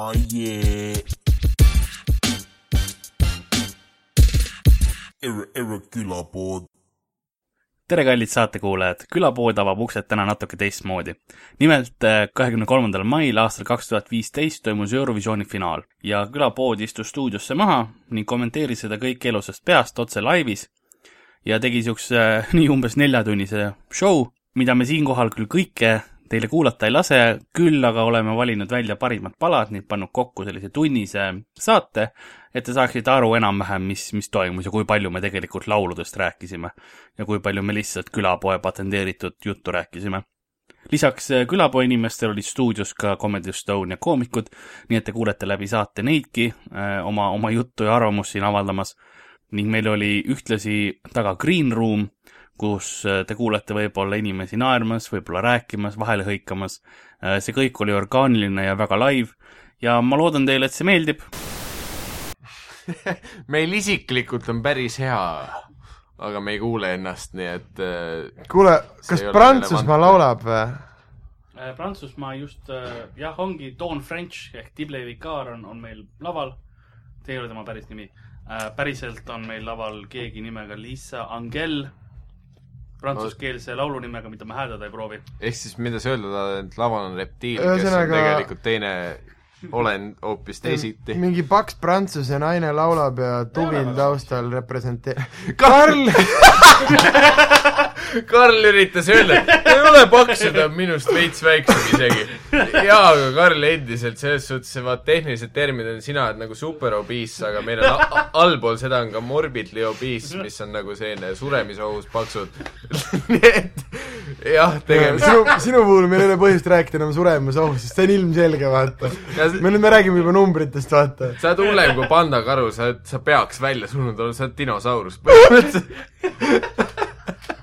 Oh yeah. Erre, erre külapood. tere, kallid saatekuulajad! külapood avab uksed täna natuke teistmoodi. nimelt äh, kahekümne kolmandal mail aastal kaks tuhat viisteist toimus Eurovisiooni finaal ja külapood istus stuudiosse maha ning kommenteeris seda kõike elusast peast otse laivis ja tegi siukse äh, nii umbes neljatunnise show, mida me siinkohal küll kõike teile kuulata ei lase, küll aga oleme valinud välja parimad palad ning pannud kokku sellise tunnise saate, et te saaksite aru enam-vähem, mis, mis toimus ja kui palju me tegelikult lauludest rääkisime. ja kui palju me lihtsalt külapoe patenteeritud juttu rääkisime. lisaks äh, külapoe inimestel olid stuudios ka Comedy Estonia koomikud, nii et te kuulete läbi saate neidki öö, oma, oma juttu ja arvamust siin avaldamas. ning meil oli ühtlasi taga green room kus äh, te kuulete võib-olla inimesi naermas, võib-olla rääkimas, vahele hõikamas. see kõik oli orgaaniline ja väga live ja ma loodan teile, et see meeldib. meil isiklikult on päris hea, aga me ei kuule ennast, nii et äh, kuule, kas Prantsusmaa laulab või? Äh, Prantsusmaa just jah, ongi Don French ehk Dible Vicar on, on meil laval. see ei ole tema päris nimi. päriselt on meil laval keegi nimega Lisa Angel, prantsuskeelse laulu nimega, mida ma hääldada ei proovi. ehk siis mida sa öelda tahad, et laval on reptiil, kes on tegelikult teine olend hoopis teisiti. mingi paks prantsuse naine laulab ja tuvin taustal represente-. Karl Karl üritas öelda, et ei ole paksu, ta on minust veits väiksem isegi. jaa, aga Karl endiselt selles suhtes, vaat tehnilised terminid on sina oled nagu super obese, aga meil on allpool seda on ka morbidly obese, mis on nagu selline suremisohus paksud. nii et jah, tegemist sinu, sinu puhul meil ei ole põhjust rääkida enam suremusohust, sest see on ilmselge, vaata. me nüüd, me räägime juba numbritest, vaata. sa oled hullem kui pandakaru, sa oled, sa peaks välja surnud olema, sa oled dinosaurus põhimõtteliselt.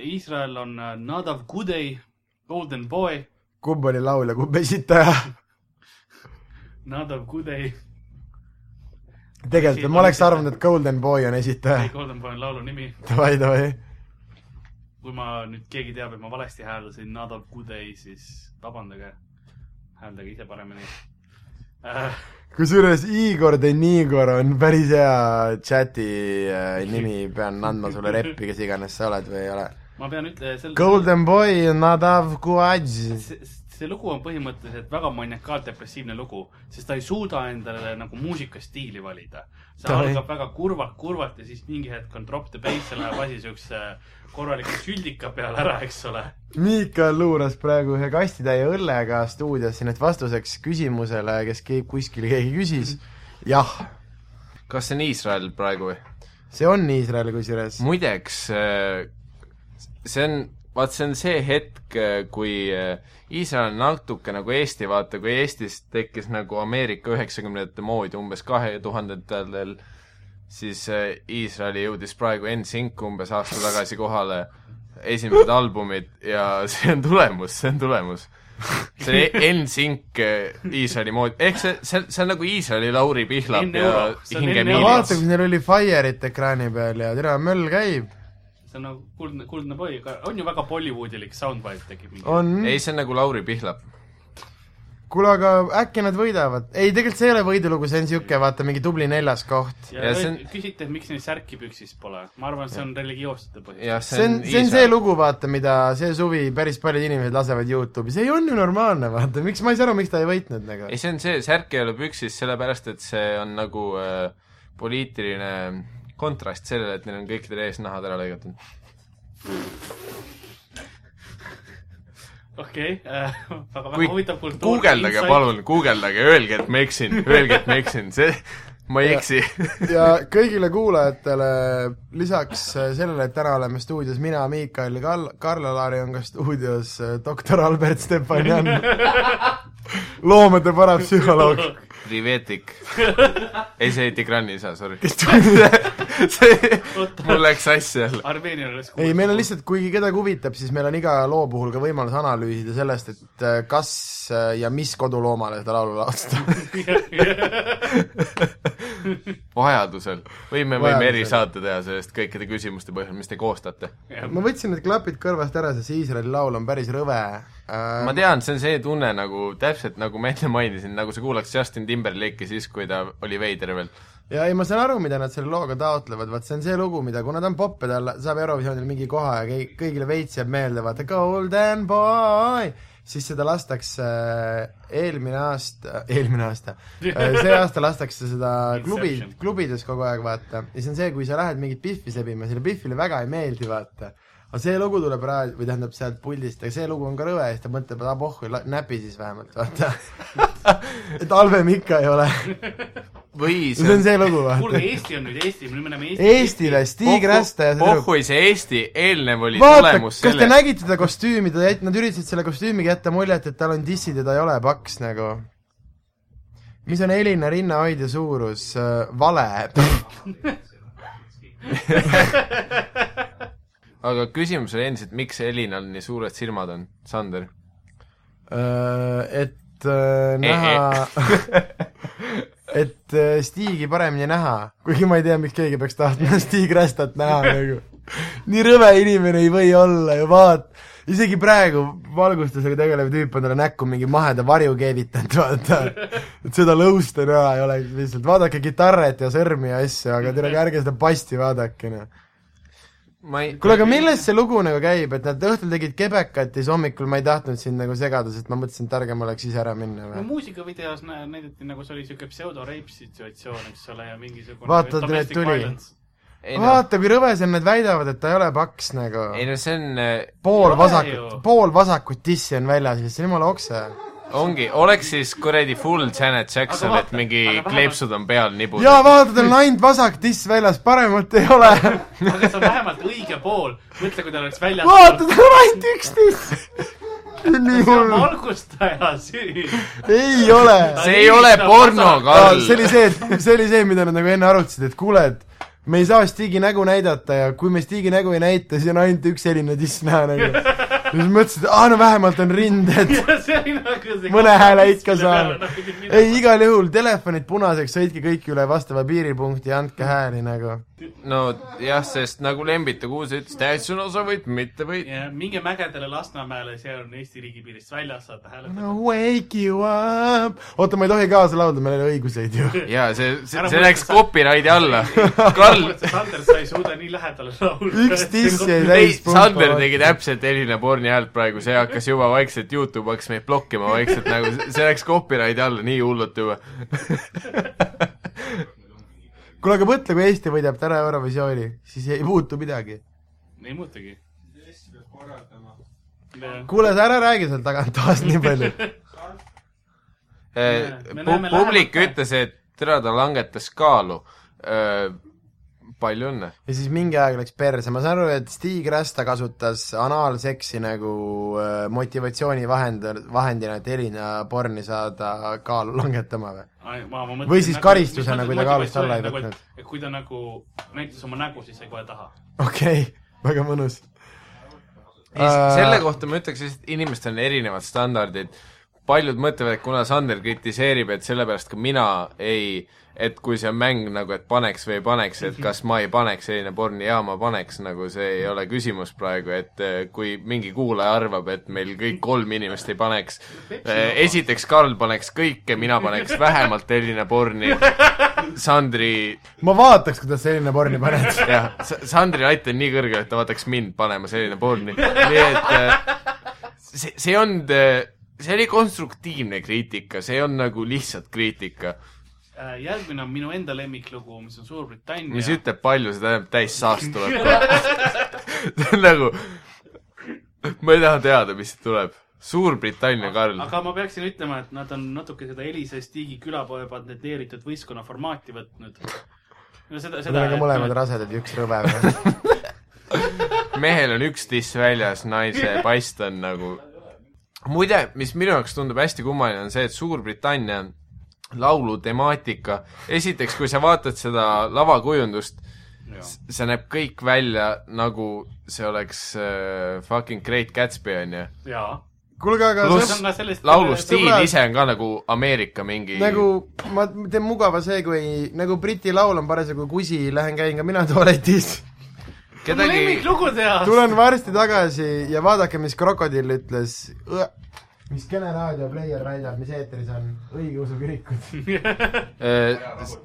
Iisrael on äh, Nadav Kudei, Golden Boy, kumb oli laulja, kumb esitaja? Nadav Kudei, tegelikult ma oleks arvanud, et Golden Boy on esitaja ei. Golden Boy on laulu nimi. Davai, davai. kui ma nüüd, keegi teab, et ma valesti hääldasin Nadav Kudei, siis vabandage, hääldage ise paremini äh,. kusjuures Igor de Nigor on päris hea chati äh, nimi, pean andma sulle reppi, kes iganes sa oled või ei ole. Ma pean ütlema, sel- Golden Boy, Nadav Kuadž. see, lugu on põhimõtteliselt väga maniakaaldepressiivne lugu, sest ta ei suuda endale nagu muusikastiili valida. see Davai. algab väga kurvalt, kurvalt ja siis mingi hetk on drop the bass ja läheb asi siukse korraliku süldika peale ära, eks ole. Miikal luuras praegu ühe kastitäie õllega stuudiosse, nii et vastuseks küsimusele, kes keegi kuskil keegi küsis, jah, kas see on Iisrael praegu või? see on Iisrael kusjuures. muideks, see on, vaat see on see hetk, kui äh, Iisrael on natuke nagu Eesti, vaata kui Eestis tekkis nagu Ameerika üheksakümnendate moodi umbes kahe tuhandendatel, siis äh, Iisraeli jõudis praegu NSYNC umbes aasta tagasi kohale, esimesed albumid ja see on tulemus, see on tulemus. see on NSYNC äh, Iisraeli moodi, ehk see, see, see on nagu Iisraeli Lauri Pihlap ja Hinge Miilis vaata, kui neil oli Fire'it ekraani peal ja tere, möll käib. See on nagu kuldne, kuldne boy, aga on ju väga Bollywoodilik soundbite tekib mingi. ei, see on nagu Lauri Pihlap. kuule, aga äkki nad võidavad? ei, tegelikult see ei ole võidulugu, see on siuke, vaata, mingi tubli neljas koht. ja, Ja on... küsite, miks neil särki püksis pole. ma arvan, et see on religioossete põhjus. jah, see on, see on see lugu, vaata, mida see suvi päris paljud inimesed lasevad Youtube'i, see on ju normaalne, vaata, miks, ma ei saa aru, miks ta ei võitnud nagu ei, see on see, särk ei ole püksis sellepärast, et see on nagu äh, poliitiline kontrast sellele, et neil on kõikidel eesnahad ära lõigatud. okei, väga, väga kui huvitav kultuur. guugeldage. palun, guugeldage, öelge, et ma eksin, öelge, et ma eksin, see, ma ei Ja- eksi. ja kõigile kuulajatele lisaks äh, sellele, et täna oleme stuudios mina, Miikal ja Kall-, Karl-Alari on ka stuudios äh, doktor Albert Stepanjan, loomade parapsühholoog, Privetik. ei, see oli Tigrani isa, sorry. kes tuleb see, mul läks sassi jälle. Armeenial oleks ei, meil on lihtsalt, kuigi kedagi huvitab, siis meil on iga loo puhul ka võimalus analüüsida sellest, et äh, kas äh, ja mis koduloomale seda laulu laulda. vajadusel. või me võime erisaate teha sellest kõikide küsimuste põhjal, mis te koostate. ma võtsin need klapid kõrvast ära, sest Iisraeli laul on päris rõve äh, ma tean, see on see tunne nagu, täpselt nagu ma enne mainisin, nagu sa kuulaks Justin Timberlake'i siis, kui ta oli veider veel. Ja ei, ma saan aru, mida nad selle looga taotlevad, vaat see on see lugu, mida, kuna ta on popp ja ta saab Eurovisioonil mingi koha ja kõigile veits jääb meelde, vaata Golden Boy, siis seda lastakse äh, eelmine aasta, eelmine aasta, see aasta lastakse seda klubi klubides kogu aeg, vaata. ja see on see, kui sa lähed mingit Biffi sebima, sellele Biffile väga ei meeldi, vaata. Aga see lugu tuleb raadio, või tähendab sealt puldist, aga see lugu on ka rõve ja siis ta mõtleb, et ah pohhu, näpi siis vähemalt, vaata. et halvem ikka ei ole. või see on see lugu, kuulge, vaata. Eesti on nüüd Eesti, me nimetame Eesti Eestile Stig Rästa ja see tüdruk pohhui see Eesti, eelnev oli vaata, tulemus kas te selle, nägite seda kostüümi, ta jät-, nad üritasid selle kostüümiga jätta muljet, et tal on dissid ja ta ei ole paks nagu. mis on Elina rinnahoidja suurus? vale. aga küsimus oli endiselt, miks Elinal nii suured silmad on, Sander? et äh, näha, et äh, Stigi paremini näha, kuigi ma ei tea, miks keegi peaks tahtma Stig Rästat näha nagu. nii rõve inimene ei või olla ju, vaat, isegi praegu valgustusega tegelev tüüp on talle näkku mingi maheda varju keevitanud, vaata. et seda lõusta näha ei oleks lihtsalt, vaadake kitarret ja sõrmi ja asju, aga tere, ärge seda pasti vaadake, noh. Ma ei, kuule, aga millest see lugu nagu käib, et nad õhtul tegid kebekat ja siis hommikul ma ei tahtnud sind nagu segada, sest ma mõtlesin, et targem oleks ise ära minna no või? muusikavideos nä- näidati nagu see oli siuke pseudo-rape situatsioon, eks ole, ja mingisugune Vaata, domestic tuli. violence. ei no, vaata, kui rõvesed nad väidavad, et ta ei ole paks nagu. ei no see on, pool ei ole vasakut pool vasakut dissi on väljas, see on jumala okse. ongi, oleks siis kuradi full Janet Jackson, et mingi kleepsud on peal nibud. jaa, vaata, tal on ainult vasak diss väljas, paremat ei ole. aga see on vähemalt õige pool, mõtle, kui ta oleks väljas vaata, tal on ainult üks diss. nii see on hull. valgustaja süü. ei ole. see ei ole porno, Karl. see oli see, see oli see, mida nad nagu enne arutasid, et kuule, et me ei saa Stigi nägu näidata ja kui me Stigi nägu ei näita, siis on ainult üks selline diss näha nagu. Ja siis mõtlesid, et aa no vähemalt on rinded. nagu mõne hääle ikka saan. ei, igal juhul telefonid punaseks, sõitke kõik üle vastava piiripunkti ja andke hääli nagu. No jah, sest nagu Lembita Kuus ütles, täitsa sa võid, mitte võid. ja minge mägedele Lasnamäele, see on Eesti riigipiirist väljas, saate hääletada no wake you up. oota, ma ei tohi kaasa laulda, meil ei ole õiguseid ju. jaa, see, see see läks copyrighti alla. Karl, Sander, sa ei suuda nii lähedale laulda. Üks diss jäi ei, täis Sander tegi täpselt Elina Borni häält praegu, see hakkas juba vaikselt, Youtube hakkas meid blokkima vaikselt nagu, see läks copyrighti alla nii hullult juba. kuule, aga mõtle, kui Eesti võidab täna Eurovisiooni, siis ei muutu midagi. ei muutugi. kuule, sa ära räägi seal taganttoast nii palju. näeme publik ütles, et tere, ta langetas kaalu. Palju õnne. ja siis mingi aeg läks perse, ma saan aru, et Stig Rästa kasutas anaalseksi nagu äh, motivatsioonivahend, vahendina, et Elina Borni saada kaalu langetama või? Või siis karistusena, kui ta kaalust alla ei võtnud.. et kui ta nagu näitas oma nägu, siis sai kohe taha. okei okay,, väga mõnus. selle kohta ma ütleks lihtsalt, inimestel on erinevad standardid. Paljud mõtlevad, et kuna Sander kritiseerib, et sellepärast ka mina ei, et kui see on mäng nagu, et paneks või ei paneks, et kas ma ei paneks selline porni, jaa, ma paneks, nagu see ei ole küsimus praegu, et eh, kui mingi kuulaja arvab, et meil kõik kolm inimest ei paneks, esiteks Karl paneks kõike, mina paneks vähemalt selline porni, Sandri ma vaataks, kuidas selline porni paned. jah, Sandri latt on nii kõrgel, et ta vaataks mind panema selline porni. nii et äh, see, see on, see oli konstruktiivne kriitika, see on nagu lihtsalt kriitika, Äh, järgmine on minu enda lemmiklugu, mis on Suurbritannia. mis ütleb palju, see tähendab täis saast tuleb see on nagu, ma ei taha teada, mis tuleb. Suurbritannia, Karl. aga ma peaksin ütlema, et nad on natuke seda Elisa ja Stigi külapoe patenteeritud võistkonna formaati võtnud. no seda, Nad seda on ka mõlemad rasedad ja üks rõve mehel on üks tiss väljas, naise past on nagu muide, mis minu jaoks tundub hästi kummaline, on see, et Suurbritannia laulu temaatika, esiteks, kui sa vaatad seda lavakujundust, see näeb kõik välja nagu see oleks äh, fucking Great Gatsby, on ju. jaa, kuulge, aga Pluss- see on ka sellest laulu stiil sõbrad- ise on ka nagu Ameerika mingi nagu ma teen mugava see, kui nagu Briti laul on parasjagu kusi, lähen käin ka mina tualetis. kedagi, lemmiklugu seas. tulen varsti tagasi ja vaadake, mis Krokodill ütles. mis Kene raadio pleier väidab, mis eetris on, õigeusu kirikud. see,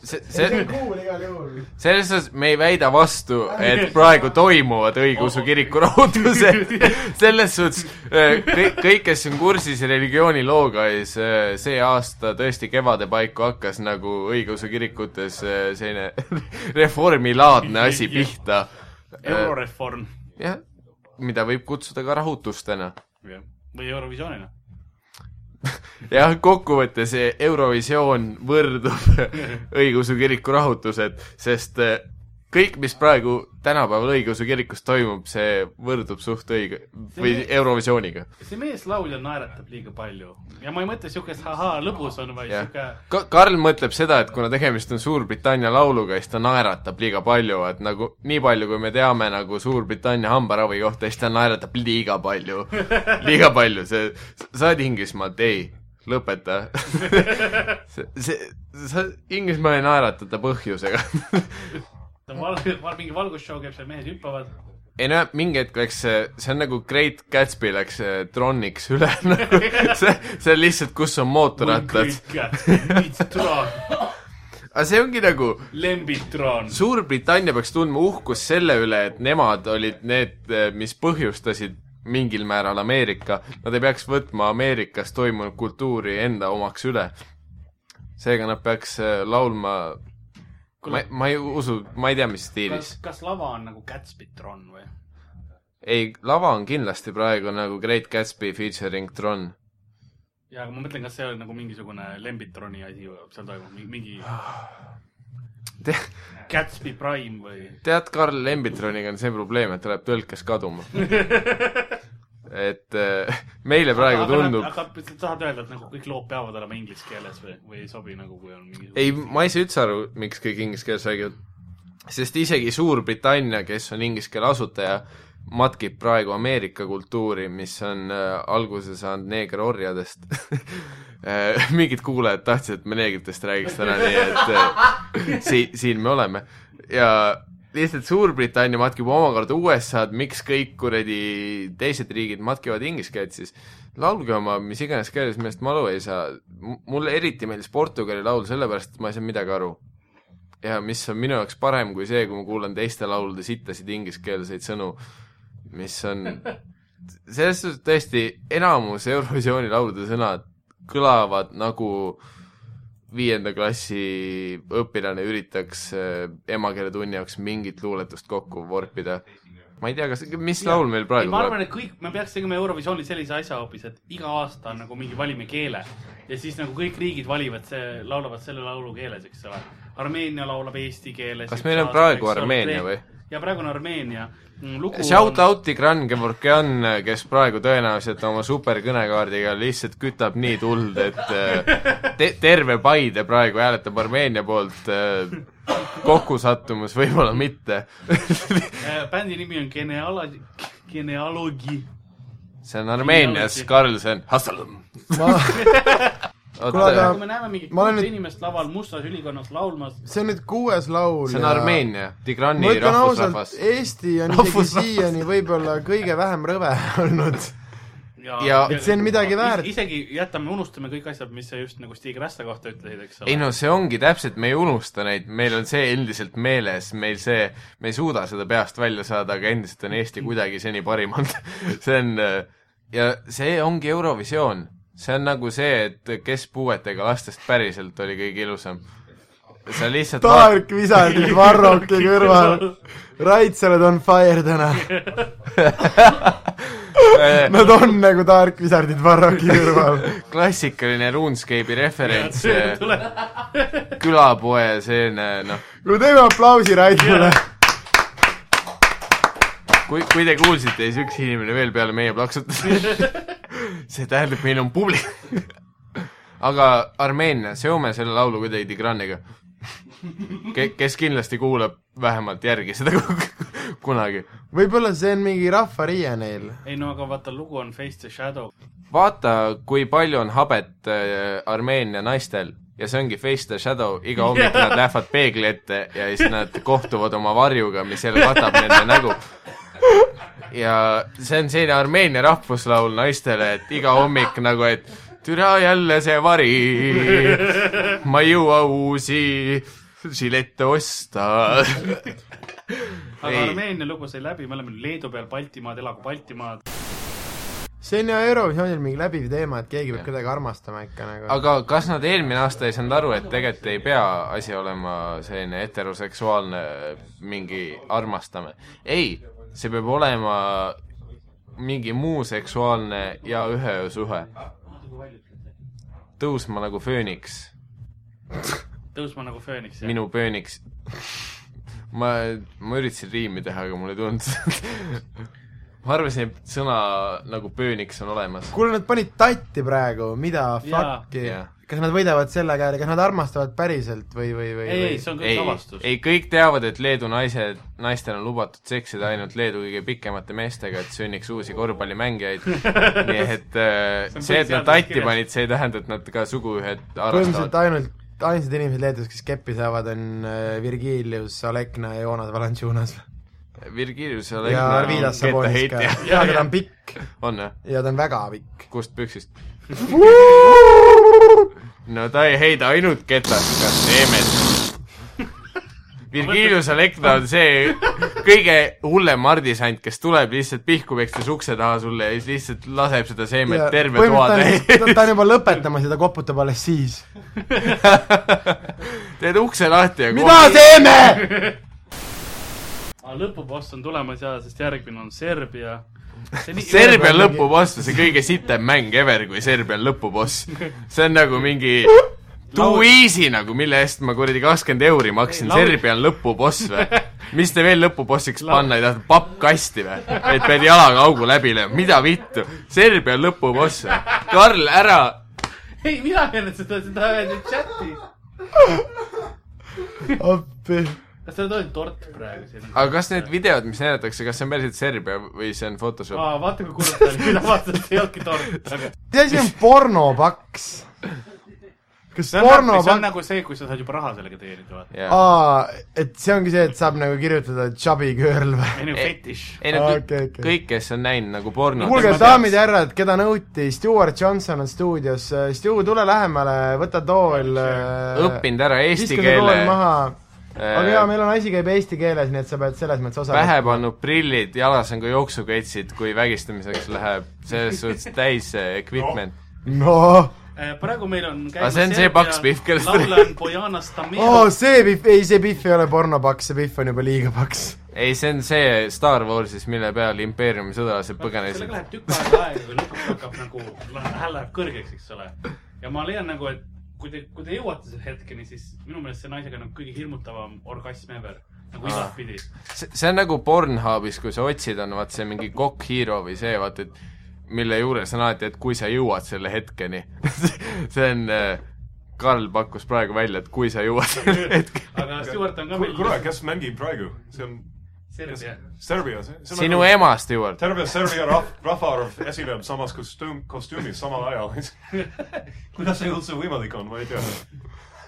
see see on cool igal juhul. selles suhtes me ei väida vastu, et praegu toimuvad õigeusu kiriku rahutused. selles suhtes äh, kõik, kõik, kes on kursis religioonilooga, siis äh, see aasta tõesti kevade paiku hakkas nagu õigeusu kirikutes äh, selline reformilaadne asi pihta. euroreform. jah, mida võib kutsuda ka rahutustena või Eurovisioonina. jah, kokkuvõttes see Eurovisioon võrdub õigeusu kiriku rahutused, sest eh, kõik, mis praegu tänapäeval õigeusu kirikus toimub, see võrdub suht õige või See- Eurovisiooniga. see meeslaulja naeratab liiga palju ja ma ei mõtle siukest ahaa, lõbus on, vaid siuke, Ka-, Karl mõtleb seda, et kuna tegemist on Suurbritannia lauluga, siis ta naeratab liiga palju, et nagu nii palju, kui me teame nagu Suurbritannia hambaravi kohta, siis ta naeratab liiga palju. liiga palju, see, sa oled Inglismaalt, ei, lõpeta. see, see, sa Inglismaal ei naeratata põhjusega. ta on val-, val-, mingi valgusshow käib seal, mehed hüppavad. ei no mingi hetk läks see, see on nagu Great Gatsby läks eh, Troniks üle nagu see, see on lihtsalt, kus on mootorrattad. aga see ongi nagu lembitron. Suurbritannia peaks tundma uhkust selle üle, et nemad olid need, mis põhjustasid mingil määral Ameerika, nad ei peaks võtma Ameerikas toimunud kultuuri enda omaks üle. seega nad peaks äh, laulma, ma, ma ei usu, ma ei tea, mis kas stiilis., kas lava on nagu Gatsbytron või? ei, lava on kindlasti praegu nagu Great Gatsby featuring Tron. jaa, aga ma mõtlen, kas see on nagu mingisugune Lembitroni asi või seal toimub mingi Te- Gatsby Prime või? tead, Karl Lembitroniga on see probleem, et ta läheb tõlkes kaduma. et äh, meile praegu aga, tundub aga sa tahad öelda, et nagu kõik lood peavad olema inglise keeles või, või ei sobi nagu, kui on mingi ei, ma ei saa üldse aru, miks kõik inglise keeles räägivad. sest isegi Suurbritannia, kes on inglise keele asutaja, matkib praegu Ameerika kultuuri, mis on äh, alguse saanud neegerorjadest äh. mingid kuulajad tahtsid, et me neegritest räägiks täna, nii et äh, si-, siin me oleme. ja lihtsalt Suurbritannia matkib omakorda USA-d, miks kõik kuradi teised riigid matkivad inglise keelt, siis laulge oma mis iganes keeles, millest ma aru ei saa. mulle eriti meeldis Portugali laul sellepärast, et ma ei saanud midagi aru. ja mis on minu jaoks parem kui see, kui ma kuulan teiste laulude sittasid ingliskeelseid sõnu, mis on, selles suhtes tõesti enamus Eurovisiooni laulude sõnad kõlavad nagu viienda klassi õpilane üritaks äh, emakeeletunni jaoks mingit luuletust kokku vorpida. ma ei tea, kas, mis Jaa. laul meil ei, praegu ma arvan, et kõik, me peaks tegema Eurovisioonis sellise asja hoopis, et iga aasta on nagu mingi valime keele ja siis nagu kõik riigid valivad see, laulavad selle laulu keeles, eks ole. Armeenia laulab eesti keeles. Kas meil on praegu Armeenia või? Ja praegu on Armeenia. lugu Shout out Tigran Gevorkian, kes praegu tõenäoliselt oma superkõnekaardiga lihtsalt kütab nii tuld, et äh, te terve Paide praegu hääletab Armeenia poolt. kokkusattumus võib-olla mitte. Äh, bändi nimi on Genealogi, Genealogi. see on Armeenias, Karl, see on Hassalõmm. ma, Kuule, aga- kui me näeme mingit ma olen kuulsa nüüd- inimest laval mustas ülikonnas laulmas, see on nüüd kuues laul see on Armeenia, Tigrani rahvusrahvas., Eesti on isegi siiani võib-olla kõige vähem rõve olnud. ja, Ja- Et see on midagi väärt. isegi jätame, unustame kõik asjad, mis sa just nagu Stig Rästa kohta ütlesid, eks ole. ei no see ongi täpselt, me ei unusta neid, meil on see endiselt meeles, meil see, me ei suuda seda peast välja saada, aga endiselt on Eesti kuidagi seni parim olnud. see on ja see ongi Eurovisioon. See on nagu see, et kes puuetega lastest päriselt oli kõige ilusam. sa lihtsalt Dark Wizardid Varroki kõrval. Rait, sa oled on fire täna. Nad on nagu Dark Wizardid Varroki kõrval. klassikaline RuneScape'i referents, külapoe selline noh, kuule, teeme aplausi Raidile. kui, kui te kuulsite, siis üks inimene veel peale meie plaksutas. see tähendab, meil on publik. aga Armeenia, seome selle laulu kuidagi Tigraniga. kes kindlasti kuulab vähemalt järgi seda kunagi. võib-olla see on mingi rahvariie neil. ei no aga vaata, lugu on Face the Shadow. vaata, kui palju on habet äh, Armeenia naistel ja see ongi Face the Shadow, iga hommik nad lähevad peegli ette ja siis nad kohtuvad oma varjuga, mis jälle katab nende nägu. Ja see on selline Armeenia rahvuslaul naistele, et iga hommik nagu, et türa jälle see vari, ma ei jõua uusi žilette osta. aga Ei. Armeenia lugu sai läbi, me oleme Leedu peal, Baltimaad, elagu Baltimaad. see on ju Eurovisioonil mingi läbiv teema, et keegi peab kedagi armastama ikka nagu. aga kas nad eelmine aasta ei saanud aru, et tegelikult ei pea asi olema selline heteroseksuaalne mingi armastame? ei, see peab olema mingi muu seksuaalne ja ühesuhe. tõusma nagu fööniks, tõusma nagu fööniks. minu pööniks. ma, ma üritasin riimi teha, aga mulle ei tulnud. ma arvasin, et sõna nagu pööniks on olemas. kuule, nad panid tatti praegu, mida fuck'i. Kas nad võidavad selle käe, kas nad armastavad päriselt või, või, või, ei, ei, see on kõik ei avastus., ei kõik teavad, et Leedu naised, naistel on lubatud seksida ainult Leedu kõige pikemate meestega, et sünniks uusi korvpallimängijaid. nii et äh, See see, et nad tatti panid, see ei tähenda, et nad ka suguühed põhimõtteliselt harrastavad. ainult, ainsad inimesed Leedus, kes keppi saavad, on äh, Virgilius, Alekna ja Joonas Valanciunas. Virgilius ja Alekna Arvidas Sabonis ka. jaa, aga ta on pikk on või? ja ta on väga pikk. kust püksist? No ta ei heida ainult ketast, kas seemet. Virgilius Alekna on see kõige hullem mardisant, kes tuleb lihtsalt pihku pekstes ukse taha sulle ja siis lihtsalt laseb seda seemet terve toa täis. ta on juba lõpetamas ja ta koputab alles siis. teed ukse lahti ja mida teeme? aga lõpuboss on tulemas ja, sest järgmine on Serbia. Serbia on lõpuboss, see kõige sitem mäng ever, kui Serbia on lõpuboss. see on nagu mingi too easy nagu, mille eest ma kuradi kakskümmend euri maksin, Serbia on lõpuboss või? mis te veel lõpubossiks panna ei tahtnud, pappkasti või? et pead jalaga augu läbi lööma, mida vittu? Serbia on lõpuboss või? Karl, ära, ei, mina ei öelnud seda, seda öeldi chatis. appi. Kas teil on tort praegu siin? aga kas need videod, mis näidatakse, kas see on päriselt Serbia või see on Photoshop? aa, vaata kui kurb ta oli, mina vaatasin, et ei olnudki tort, see asi on pornopaks. kas see on, nagu, see on nagu see, kui sa saad juba raha sellega teenida, vaata. jaa. aa, et see ongi see, et saab nagu kirjutada chubby girl või? ei nagu fetiš. ei no kõik okei, okei. kõik, kes on näinud nagu pornot. kuulge, daamid ja härrad, keda nõuti, Stewart Johnson on stuudios, Stu, tule lähemale, võta tool. õppinud ära eesti keele. Aga jaa, meil on asi käib eesti keeles, nii et sa pead selles mõttes osa pähe pannud prillid, jalas on ka jooksuketsid, kui vägistamiseks läheb, selles suhtes täis see equipment. noh, praegu meil on Aga see on see paks pihv, kellest- laulja on Bojana Stamir oo, see Pihv, ei see Pihv ei ole pornopaks, see Pihv on juba liiga paks. ei, see on see Star Warsis, mille peal impeeriumi sõdalased põgenesid sellega. läheb tükk aega aega, kui lõpuks hakkab nagu, hääl läheb kõrgeks, eks ole. ja ma leian nagu, et kui te, kui te jõuate selle hetkeni, siis minu meelest see naisega on kõige hirmutavam orgasm ever. nagu Aa. igatpidi. see see on nagu Pornhubis, kui sa otsid, on vaat see mingi Cock Hero või see, vaata, et mille juures on alati, et kui sa jõuad selle hetkeni. see on äh, Karl pakkus praegu välja, et kui sa jõuad selle hetkeni. aga Stewart on ka meil kes mängib praegu? see on Serbia. Serbia, see see on sinu nagu ema, Stewart. terve Serbia rahv-, rahvaarv esineb samas kostüüm, kostüümis samal ajal. kuidas see üldse võimalik on, ma ei tea.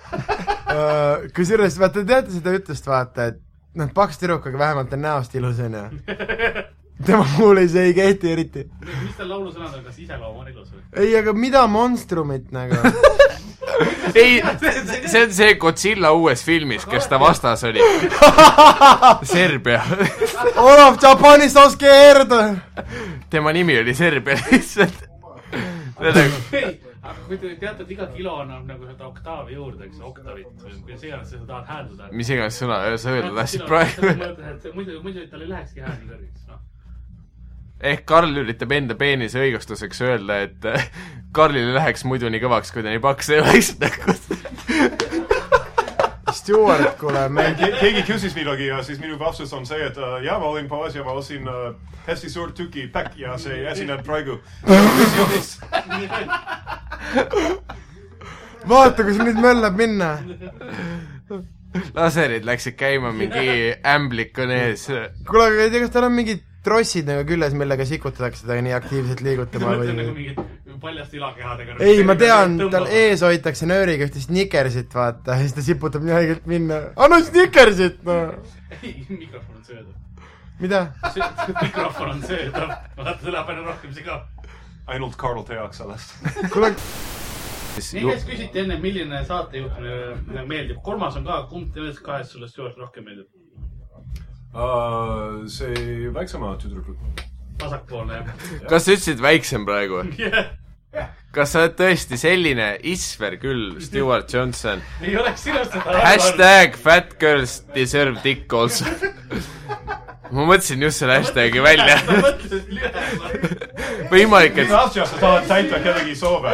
Äh, kusjuures, vaata, te teate seda ütlust, vaata, et noh, paks tüdruk, aga vähemalt on näost ilus, onju. tema puhul ei, see ei kehti eriti. mis tal laulusõnad on, kas iseloom on ilus või? ei, aga mida monstrumit nagu? ei, see on see Godzilla uues filmis, kes ta vastas oli. Serbia. Olav Japanis oske erda. tema nimi oli Serbia lihtsalt. nagu- aga kui te teate, et iga kilo annab nagu seda oktaavi juurde, eks, oktavit või kuidas iganes sa tahad hääldada. mis iganes sõna sa öelda tahtsid praegu. muidu, muidu tal ei lähekski hääl kõrgeks, noh. Ehk Karl üritab enda peenise õigustuseks öelda, et äh, Karlil läheks muidu nii kõvaks, kui ta nii paks ei oleks nagu. Stewart, kuule, me Ke- keegi küsis midagi ja siis minu vastus on see, et uh, jaa, ma olin poes ja ma ostsin uh, hästi suur tüki päkk ja see esineb praegu. vaata, kus nüüd möllab minna. laserid läksid käima, mingi ämblik on ees. kuule, aga ei tea, kas tal on mingid trossid nagu küljes, millega sikutatakse teda nii aktiivselt liigutama ma mõtlen nagu või? mingid paljast ilakehadega. ei, ma tean, tal ees hoitakse nööriga ühte snickersit, vaata, ja siis ta siputab nii haigelt minna. anna snickersit, no. ei, mikrofon on söödav. mida? mikrofon on söödav, vaata, see läheb aina rohkem siga. ainult Karl teaks sellest. kuule, nii käest küsiti enne, milline saatejuhtimine meeldib. kolmas on ka, kumb nendest kahest sulle Stewart rohkem meeldib? See väiksema tüdruku. vasakpoolne jah kas sa ütlesid väiksem praegu? yeah.. kas sa oled tõesti selline isver küll, Stewart Johnson? ei oleks sinust seda hashtag fat girls deserve dick also. ma mõtlesin just selle hashtag'i välja. võimalik, et sa tahad täita kellegi soove.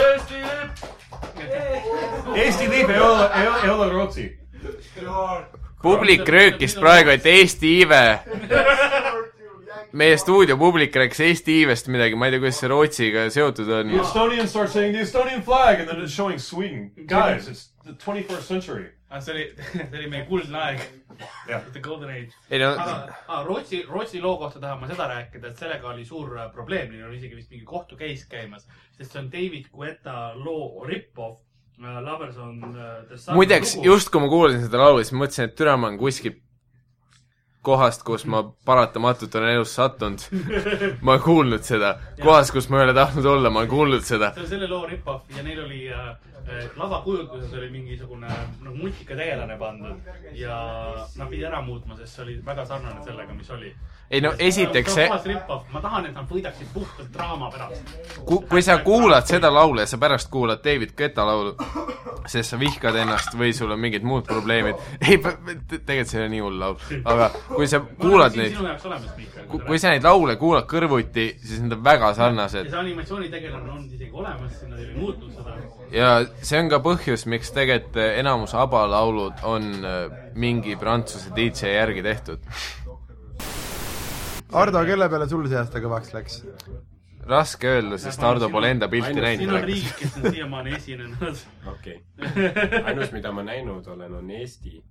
Eesti ole, ei ole, ei ole Rootsi. Publik röökis praegu, et Eesti iive, meie stuudiopublik rääkis Eesti iivest midagi, ma ei tea, kuidas see Rootsiga seotud on The. Estonians start saying the Estonian flag and then it's showing Sweden. Guys, it's the 21st century. Ah, see oli, see oli meie kuldne aeg. Jah. The golden age. ei no, aga ah, Rootsi, Rootsi loo kohta tahan ma seda rääkida, et sellega oli suur äh, probleem, neil on isegi vist mingi kohtu case käimas, sest see on David Guetta loo rip-off. Äh, sun. muideks, just kui ma kuulasin seda laulu, siis mõtlesin, et türa, ma olen kuskil kohast, kus ma paratamatult olen elus sattunud. ma olen kuulnud seda. kohas, kus ma ei ole tahtnud olla, ma olen kuulnud seda. see on selle loo rip-off ja neil oli äh, äh, lavakujutluses oli mingisugune nagu multikategelane pandud ja nad pidi ära muutma, sest see oli väga sarnane sellega, mis oli. Ei no esiteks see, ma tahan, et nad võidaksid puhtalt draama pärast. kui sa kuulad seda laulu ja sa pärast kuulad David Guetta laulu, sest sa vihkad ennast või sul on mingid muud probleemid, ei, tegelikult see ei ole nii hull laul, aga kui sa kuulad neid, kui sa neid laule kuulad kõrvuti, siis need on väga ja sarnased see animatsioonitegelane on isegi olemas, nad ei muutnud seda. ja see on ka põhjus, miks tegelikult enamus ABBA laulud on äh, mingi prantsuse DJ järgi tehtud. Ardo, kelle peale sul see aasta kõvaks läks? raske öelda, sest Hardo pole enda pilti siin on näinud. riik, kes on siiamaani esinenud. okei okay. ainus, mida ma näinud olen, on Eesti.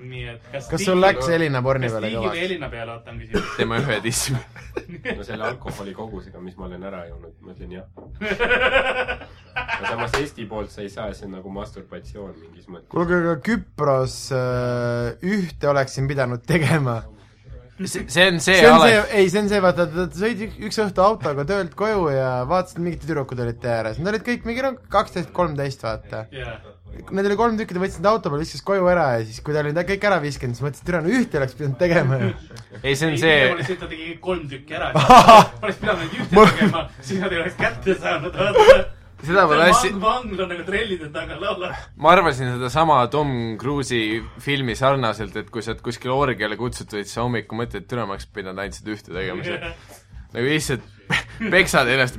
nii et kas kas sul läks Elina porni kas peale Tiigi või kõvaks? Elina peale, oota, on küsimus. teeme ühe dissi. no selle alkoholi kogusega, mis ma olen ära joonud, ma ütlen jah. aga samas Eesti poolt sa ei saa, see on nagu masturbatsioon mingis mõttes. kuulge, aga Küpros äh, ühte oleksin pidanud tegema. See see on see see on see ei, see on see, vaata, ta sõid ük- üks õhtu autoga töölt koju ja vaatasid, mingid tüdrukud olid tee ääres, nad olid kõik mingi noh, kaksteist, kolmteist, vaata. jaa. Need oli kolm tükki, ta võttis nad auto peale, viskas koju ära ja siis, kui ta oli need kõik ära viskanud, siis mõtlesin, et türa, no ühte oleks pidanud tegema ju. ei see on ei, see, lihtsalt ta tegi kolm tükki ära. oleks pidanud neid ühte tegema, siis nad ei oleks kätte saanud, vaata. Seda ma tahtsin, vangla nagu trellide taga laulab. ma arvasin sedasama Tom Cruise'i filmi sarnaselt, et kui sa oled kuskil orgiale kutsutud, siis sa hommikul mõtled, et türa, ma oleks pidanud ainult seda ühte tegema, see nagu lihtsalt peksad ennast,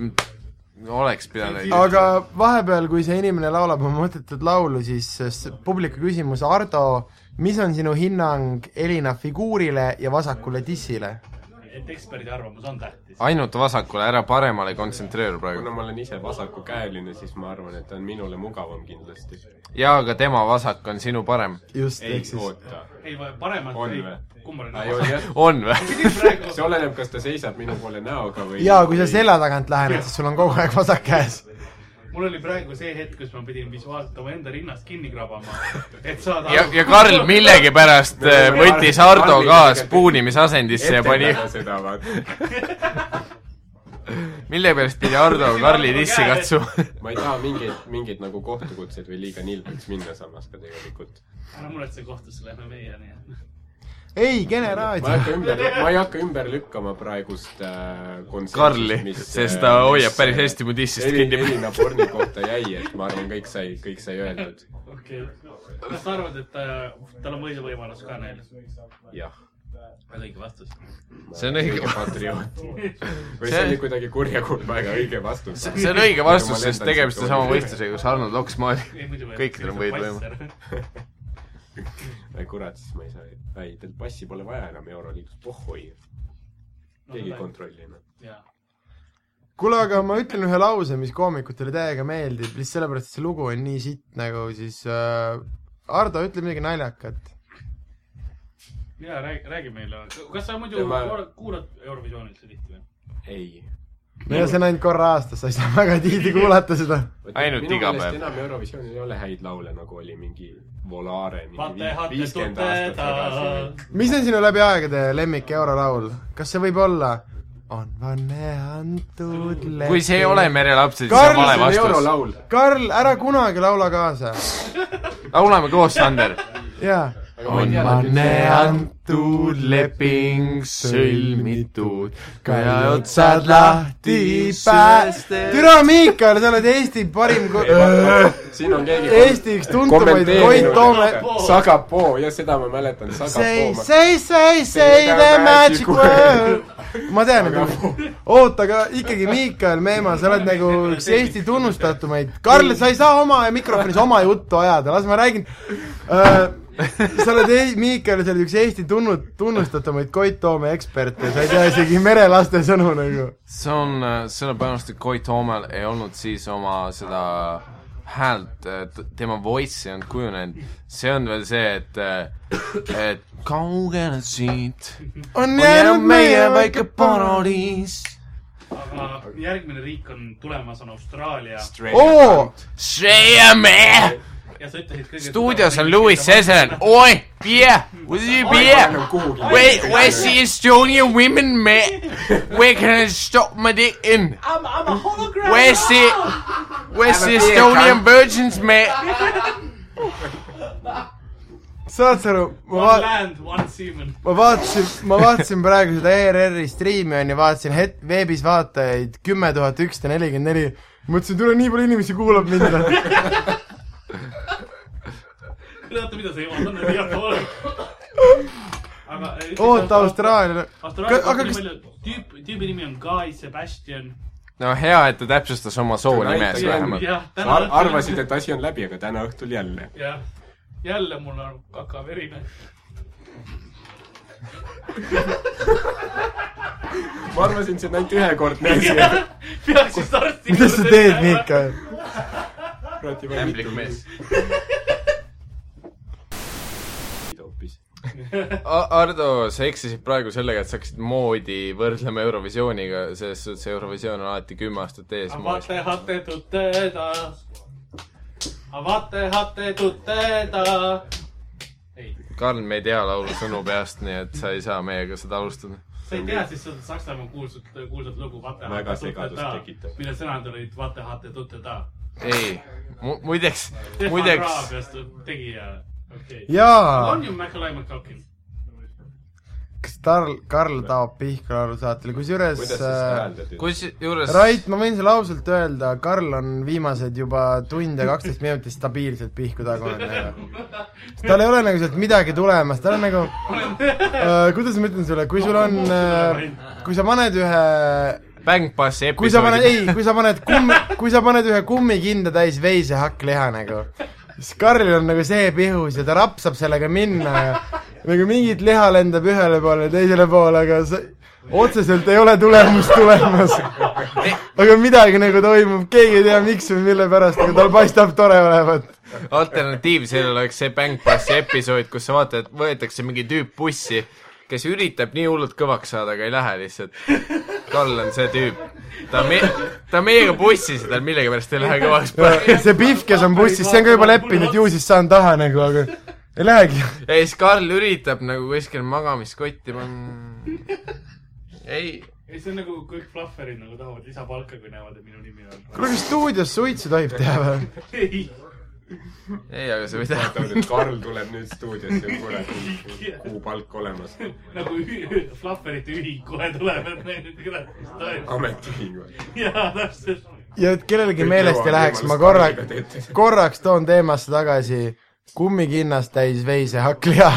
oleks pidanud. aga vahepeal, kui see inimene laulab oma mõttetut laulu, siis publiku küsimus, Ardo, mis on sinu hinnang Elina figuurile ja vasakule dissile? Et eksperdi arvamus on tähtis. ainult vasakule, ära paremale kontsentreeru praegu kuna. ma olen ise vasakukäeline, siis ma arvan, et ta on minule mugavam kindlasti. jaa, aga tema vasak on sinu parem. just, ei ehk, siis oota. ei, paremalt On ei kummaline ei, on või? see oleneb, kas ta seisab minu poole näoga või jaa, kui sa selja tagant lähened, siis sul on kogu aeg vasak käes. Mul oli praegu see hetk, kus ma pidin visuaalselt omaenda rinnast kinni krabama, et saada ja, ja Karl millegipärast äh, võttis Hardo ka spoonimisasendisse ja pani, millegipärast pidi Hardo Karli dissi katsuma. ma ei taha mingeid, mingeid nagu kohtukutseid või liiga nilbeks minna samas ka tegelikult. ära muretse, kohtusse lähme meie, nii et. ei, Kene ma ei raadio. hakka ümber, ma ei hakka ümber lükkama praegust äh, Karli, sest ta hoiab päris hästi mu dissist kinni. Elina porni kohta jäi, et ma arvan, kõik sai, kõik sai öeldud. okei okay.. kas sa arvad, et äh, tal on võiduvõimalus ka neil? jah. väga õige vastus. See on õige- patrioot. või See- oli kuidagi kurja kurb, väga õige vastus. see on õige vastus, sest tegemist on sama võistlusega, kus Arnold Oks maali. kõikidel Kõikidel on võiduvõimalus. ei kurat, siis ma ei saa, ei, teil passi pole vaja enam Euroliigus, pohhoi. keegi ei kontrolli enam. jaa. kuule, aga ma ütlen ühe lause, mis koomikutele täiega meeldib, lihtsalt sellepärast, et see lugu on nii sitt nagu siis äh, Ardo, ütle midagi naljakat. ja räägi, räägi meile. kas sa muidu Tema- kuulad- kuulad Eurovisiooni üldse tihti või? ei. No ja see on ainult korra aastas, sa ei saa väga tihti kuulata seda. Ainult iga päev. enam Eurovisioonil ei ole häid laule, nagu oli mingi Volare mingi viiskümmend aastat tagasi. mis on sinu läbi aegade lemmik eurolaul? kas see võib olla on vanne antud leping kui see ei ole merelapsed, siis on vale vastus. Karl, ära kunagi laula kaasa. laulame koos, Sander. jaa. On vanne antud leping sõlmitud, käe otsad lahti pääste. türa Miikal, sa oled Eesti parim ko-, siin on keegi Eesti üks tuntumaid Koit Toome. Sagapoo, jah, seda ma mäletan, Say, Sagapoo. say, say, say the magic word. ma tean, et oota, aga ikkagi Miikal Meemaa, sa oled nagu üks Eesti tunnustatumaid. Karl, sa ei saa oma mikrofonis oma juttu ajada, las ma räägin uh,. sa oled, Miikal, sa oled üks Eesti tunnu-, tunnustatumaid Koit Toome eksperte, sa ei tea isegi merelaste sõnu nagu. see on sellepärast, et Koit Toomel ei olnud siis oma seda häält, tema voice'i ei olnud kujunenud. see on veel see, et, et kaugele siit on on jäänud meie väike paradiis. aga järgmine riik on tulemas, on Austraalia oo, sa ütlesid kõige stuudios on Louis Cesar, oi, beer, where's your beer? Where, where's the Estonian women, mate? Where can I stop my dick in? I'm, I'm a hologram Where's the, where's the Estonian virgins, mate? saad sa aru, ma One vaat-, land, one seaman. ma vaatasin, ma vaatasin praegu seda ERR-i striimi onju, vaatasin het-, veebis vaatajaid kümme tuhat ükssada nelikümmend neli. mõtlesin, tule nii palju inimesi kuulab mind. oota, mida sa jõuad, on pool. aga. oota, Austraalia. Austraalia aga kas- palju, tüüp, tüübi nimi on Guy Sebastian. no hea, et ta täpsustas oma soo Näitage nimes jälle. vähemalt. jah, Ar täna arvasid, et asi on läbi, aga täna õhtul jälle. jah, jälle mul on kaka verine. ma arvasin, see on ainult ühekordne asi. peaks just arsti mida sa teed, Miikal? Ämblik mees. hoopis. Ardo, sa eksisid praegu sellega, et sa hakkasid moodi võrdlema Eurovisiooniga, selles suhtes Eurovisioon on alati kümme aastat ees. Avate hatte tuteda. Avate hatte tuteda. ei, Karl, me ei tea laulu sõnu peast, nii et sa ei saa meiega seda alustada. sa ei tea siis seda Saksamaa kuulsat, kuulsat lugu tekitav., mille sõnad olid Vaate ei, muideks, Stefan muideks, Raabiast tegija, okei. jaa on, ju Macaulay McCulkin? kas Karl, Karl taob Pihkva laulu saatele, kusjuures äh, kusjuures Rait, ma võin sulle ausalt öelda, Karl on viimased juba tund ja kaksteist minutit stabiilselt pihku tagunud nagu. tal ei ole nagu sealt midagi tulemas, tal on nagu äh,, kuidas ma ütlen sulle, kui sul on äh,, kui sa paned ühe Bang Bassi kui sa paned, ei, kui sa paned kummi, kui sa paned ühe kummikinda täis veise hakkliha nagu, siis Karlil on nagu see pihus ja ta rapsab sellega minna ja nagu mingit liha lendab ühele poole ja teisele poole, aga sa otseselt ei ole tulemust tulemas. aga midagi nagu toimub, keegi ei tea, miks või mille pärast, aga tal paistab tore olevat. alternatiiv sellele oleks see Bang Bassi episood, kus sa vaatad, et võetakse mingi tüüp bussi, kes üritab nii hullult kõvaks saada, aga ei lähe lihtsalt. Karl on see tüüp. ta on me-, ta meiega bussis ja tal millegipärast ei lähe kõvaks see Pihv, kes on bussis, see on ka juba leppinud, ju siis saan taha nagu, aga ei lähegi. ja siis Karl üritab nagu kuskil magamiskotti panna. ei, ei, see on nagu kõik flufferid nagu tahavad lisapalka, kui näevad, et minu nimi on. kuule, kas stuudios suitsu tohib teha või? ei, ei, aga sa võid vaatavad, et Karl tuleb nüüd stuudiosse kuule, kuupalk olemas. nagu flufferite ühing kohe tuleb, et neil kurat, mis toimub. ametiühing või? jaa, täpselt. ja et kellelgi meelest ei läheks, ma korra korraks toon teemasse tagasi kummikinnast täis veise hakkliha.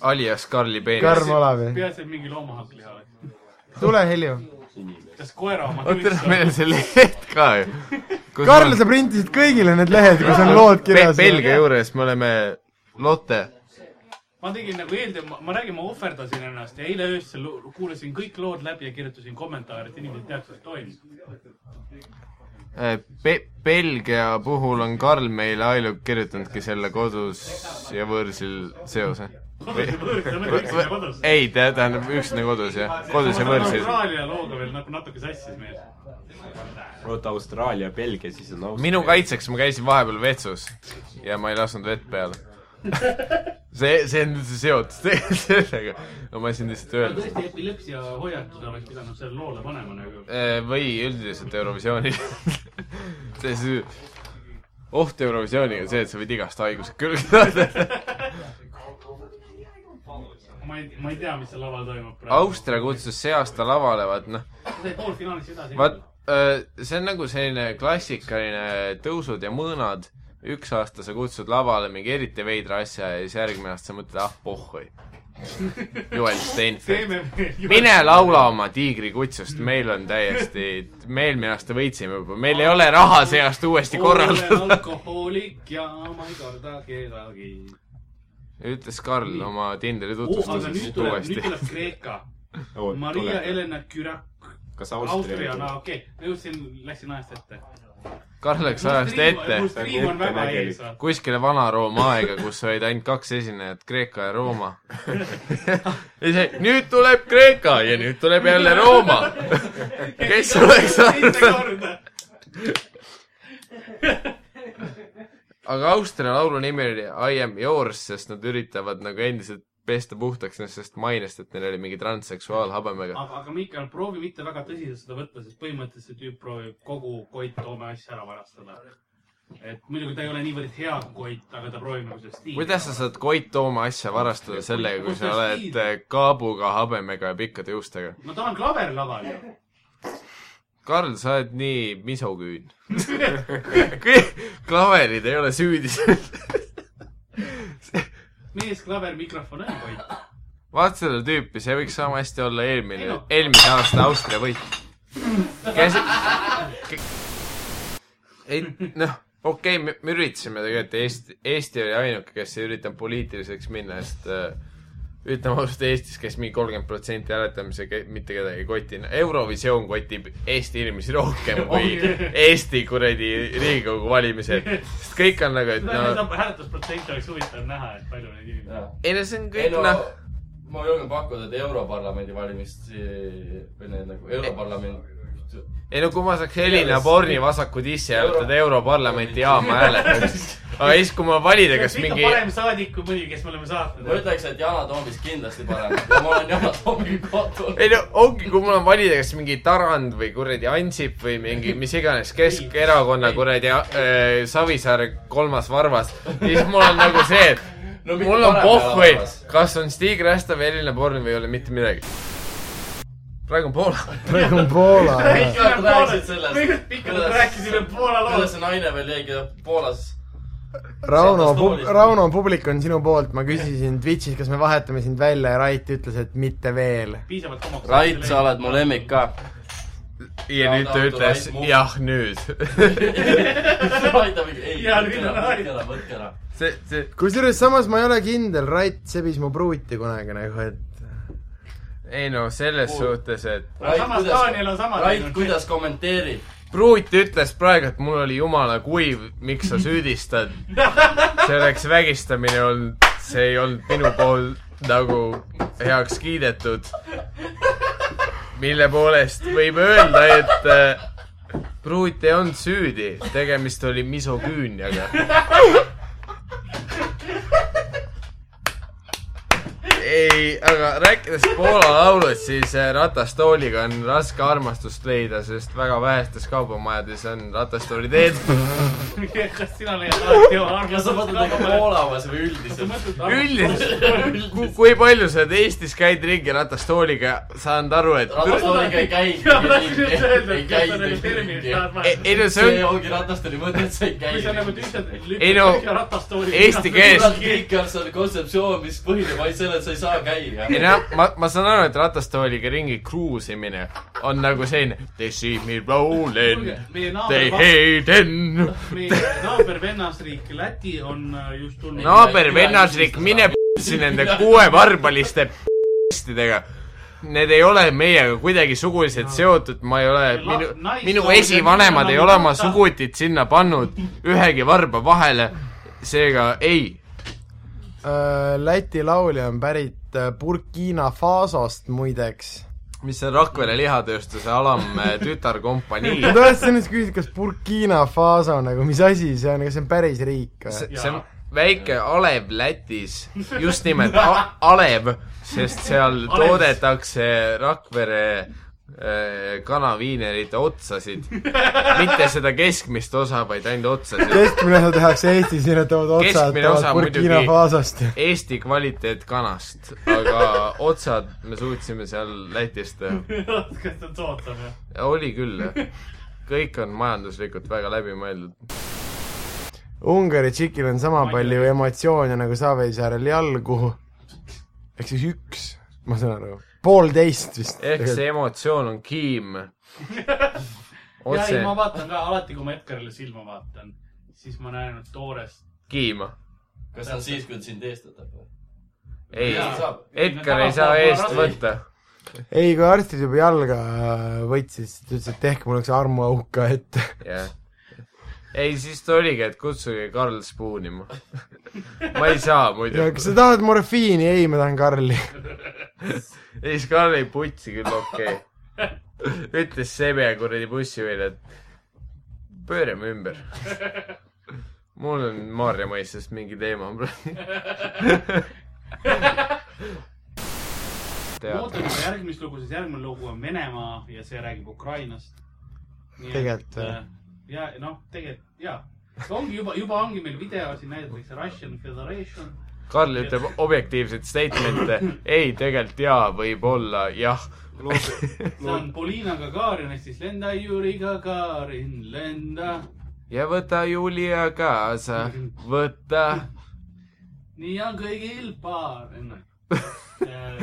alias Karli peenis. Karm Olavi, peaasi, et mingi loomahakliha oleks. tule Helju. Kas koera oma oota, meil on see leht ka ju. Karl, sa printisid kõigile need lehed, kus on lood kirjas. Belgia juures me oleme Lotte. ma tegin nagu eeltöö, ma räägin, ma ohverdasin ennast ja eile öösel kuulasin kõik lood läbi ja kirjutasin kommentaare, et inimesed teaks, mis toimub. Be-, Belgia puhul on Karl meile ainuke kirjutanudki selle kodus ja võõrsil seose. kodus. ei, tähendab üksinda kodus jah, kodus ja võõrsil. Austraalia looga veel nagu natuke sassis meil. oota, Austraalia, Belgia, siis on Austria. minu kaitseks ma käisin vahepeal vetsus ja ma ei lasknud vett peale. see, see on üldse seotud sellega, no ma siin lihtsalt öelda. tõesti epilepsia hoiatus oleks pidanud selle loole panema nagu. või üldiselt Eurovisioonil. see, see oht Eurovisiooniga on see, et sa võid igast haigused külge saada. Ma ei, ma ei tea, mis seal laval toimub praegu. Austria kutsus see aasta lavale, vaat noh, sai poolfinaalis edasi. vaat see on nagu selline klassikaline tõusud ja mõõnad. üks aasta sa kutsud lavale mingi eriti veidra asja ja siis järgmine aasta sa mõtled, ah pohhui. Joel Steinfeld. mine laula oma tiigrikutsust, meil on täiesti, me eelmine aasta võitsime juba, meil ei ole raha see aasta uuesti korraldada. alkohoolik ja ma ei karda kedagi. Ütles Karl oma Tinderi nüüd tutvustuses nüüd uuesti. tuleb Kreeka. Maria. Helena Kürak. kas Austria, no? okei okay., ma jõudsin, läksin ajast ette. Karl läks ajast ette kuskile Vana-Rooma aega, kus olid ainult kaks esinejat, Kreeka ja Rooma. ja see, nüüd tuleb Kreeka ja nüüd tuleb jälle Rooma. kes oleks arvanud? Aga Austria laulu nimi oli I am yours, sest nad üritavad nagu endiselt pesta puhtaks sellest mainest, et neil oli mingi transseksuaal habemega. aga, aga Mihkel, proovi mitte väga tõsiselt seda võtta, sest põhimõtteliselt see tüüp proovib kogu Koit Toome asja ära varastada. et muidugi ta ei ole niivõrd hea Koit, aga ta proovib nagu seda stiili. kuidas sa saad Koit Tooma asja varastada sellega, kui sa oled kaabuga, habemega ja pikkade juustega? no tal on klaver laval ju. Karl, sa oled nii misoküün. klaverid ei ole süüdi. mees, klaver, mikrofon on Koit. vaata seda tüüpi, see võiks sama hästi olla eelmine, eelmise aasta Austria võit. kes, ei noh, okei okay,, me, me üritasime tegelikult, Eesti, Eesti oli ainuke, kes ei üritanud poliitiliseks minna, sest äh, ütleme ausalt, Eestis käis mingi kolmkümmend protsenti hääletamise, mitte kedagi ei kotinud. Eurovisioon kotib Eesti inimesi rohkem kui Eesti kuradi Riigikogu valimised. sest kõik on nagu, et no no hääletusprotsent oleks huvitav näha, et palju neid inimesi on. ei no see on kõik no noh, ma julgen pakkuda, et Europarlamendi valimist või need nagu Europarlament, ei no kui ma saaks Helina Borni vasaku dissi hääletada Europarlamenti jaama hääletaks. aga siis, kui ma valida, kas mingi. parem saadik kui mõni, kes me oleme ma saatnud. ütleks, et Yana Toomist kindlasti parem ja ma olen Yana Toomiga kohtunud. ei no ongi, kui mul on valida, kas mingi Tarand või kuradi Ansip või mingi mis iganes Keskerakonna kuradi äh, Savisaare kolmas varvas, siis mul on nagu see, et No mul on pohhui kas on Stig Rästa või Elina Born või ei ole mitte midagi. Praegu on Poola. praegu on Poola. Pikalt rääkisid sellest. me pikalt Kuidas- rääkisime Poola kuidas loost. see naine veel jäigi Poolas? Rauno Rauno publik on sinu poolt, ma küsisin Twitch'is, kas me vahetame sind välja ja Rait ütles, et mitte veel. Rait, sa oled mu lemmik ka. ja nüüd ta ütles jah, nüüd. Ja nüüd on Rait. see, see, kusjuures samas ma ei ole kindel, Rait sebis mu pruuti kunagi nagu, et ei no selles suhtes, et samas Daniel on sama Rait teinud., kuidas kommenteerid? pruut ütles praegu, et mul oli jumala kuiv, miks sa süüdistad. see oleks vägistamine olnud, see ei olnud minu pool nagu heaks kiidetud. mille poolest võib öelda, et äh, pruut ei olnud süüdi, tegemist oli misoküünjaga. ei, aga rääkides Poola laulust, siis äh, ratastooliga on raske armastust leida, sest väga vähestes kaubamajades on ratastooliteed. kas sina leiad alati oma kas sa mõtled nagu Poolamas või üldiselt? üldiselt, kui palju sa oled Eestis käid ringi ratastooliga, saanud aru, et ratastooliga ei käi ringi, ei käi ringi. tahad ei, no see see on, ongi ratastooli mõte, et sa ei käi nagu ringi. Ei no, eesti keeles- kõik on seal kontseptsioon, mis põhineb ainult sellel, et sa ei saa käia. ei noh, ma, ma saan aru, et ratastooliga ringi kruusimine on nagu selline They see me rolling, they in. meie naaber vennasriik Läti on äh, just tulnud. naaber vennasriik, mine p***si nende kuuevarbaliste p***stidega. Need ei ole meiega kuidagi suguliselt seotud, ma ei ole, minu, minu esivanemad ei ole oma sugutit sinna pannud ühegi varba vahele, seega ei. Läti laulja on pärit äh, Burkina Fasost muideks. mis on Rakvere lihatööstuse alam äh, ma tahtsin just küsida, kas Burkina Faso nagu, mis asi see on, kas see on päris riik või? see on väike alev Lätis, just nimelt alev, sest seal toodetakse Rakvere äh, kanaviinerite otsasid. mitte seda keskmist osa, vaid ainult otsasid. keskmine osa tehakse Eestis, toovad otsad, osa Burkina Fasost. Eesti kvaliteet kanast, aga otsad me suutsime seal Lätis teha. kas ta on soodsam jah? oli küll, jah. kõik on majanduslikult väga läbimõeldud. Ungari tšikil on sama palju emotsioone nagu Savisaarel jalgu. ehk siis üks, ma saan aru, poolteist vist. ehk see emotsioon on kiim. ja otse ei, ma vaatan ka alati, kui ma Edgarile silma vaatan, siis ma näen toorest. kiima. kas see on siis, kui ta sind eestlatab või? ei Edgar ei saa eest võtta. ei, kui arstid juba jalga võtsid, siis ta ütles, et tehke mulle üks armuauk ka ette. jah. ei, siis ta oligi, et kutsuge Karl spoonima. ma ei saa muidu ja. kas sa tahad morfiini? ei, ma tahan Karli. ei, siis Karl ei putsi küll, okei okay.. ütles Sebe kuradi bussijuhile, et pöörame ümber. mul on Maarja mõistest mingi teema praegu. ootan juba järgmist lugu, sest järgmine lugu on Venemaa ja see räägib Ukrainast. Tegelikult, jah. Ja noh, tegelikult jaa. ongi juba, juba ongi meil video siin näidatakse Russian Federation. Karl ütleb objektiivseid statement'e, ei, tegelikult jaa, võib-olla jah. see on Polina Gagarin ehk siis lenda Juri Gagarin, lenda. ja võta Julia kaasa, võta. nii on kõigil paar, enne.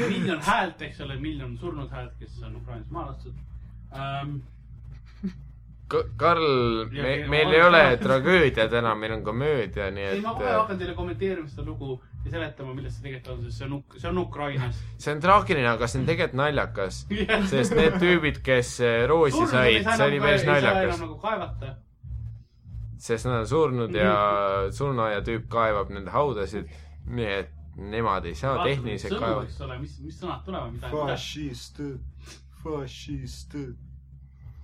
miljon häält, eks ole, miljon surnud häält, kes on Ukrainas maha lastud um,. Karl, me, meil ei ole tragöödiad enam, meil on komöödia, nii ei, ma kohe et hakkan teile kommenteerima seda lugu ja seletama, millest see tegelikult on, sest see on see on Ukrainas. see on traagiline, aga see on tegelikult naljakas. sest need tüübid, kes eh, roosi said, see oli päris naljakas. nagu kaevata. sest nad on surnud ja surnuaia tüüp kaevab nende haudasid, nii et nemad ei saa tehniliselt kaevata. mis, mis sõnad tulevad, mida, mida. fašist, fašist.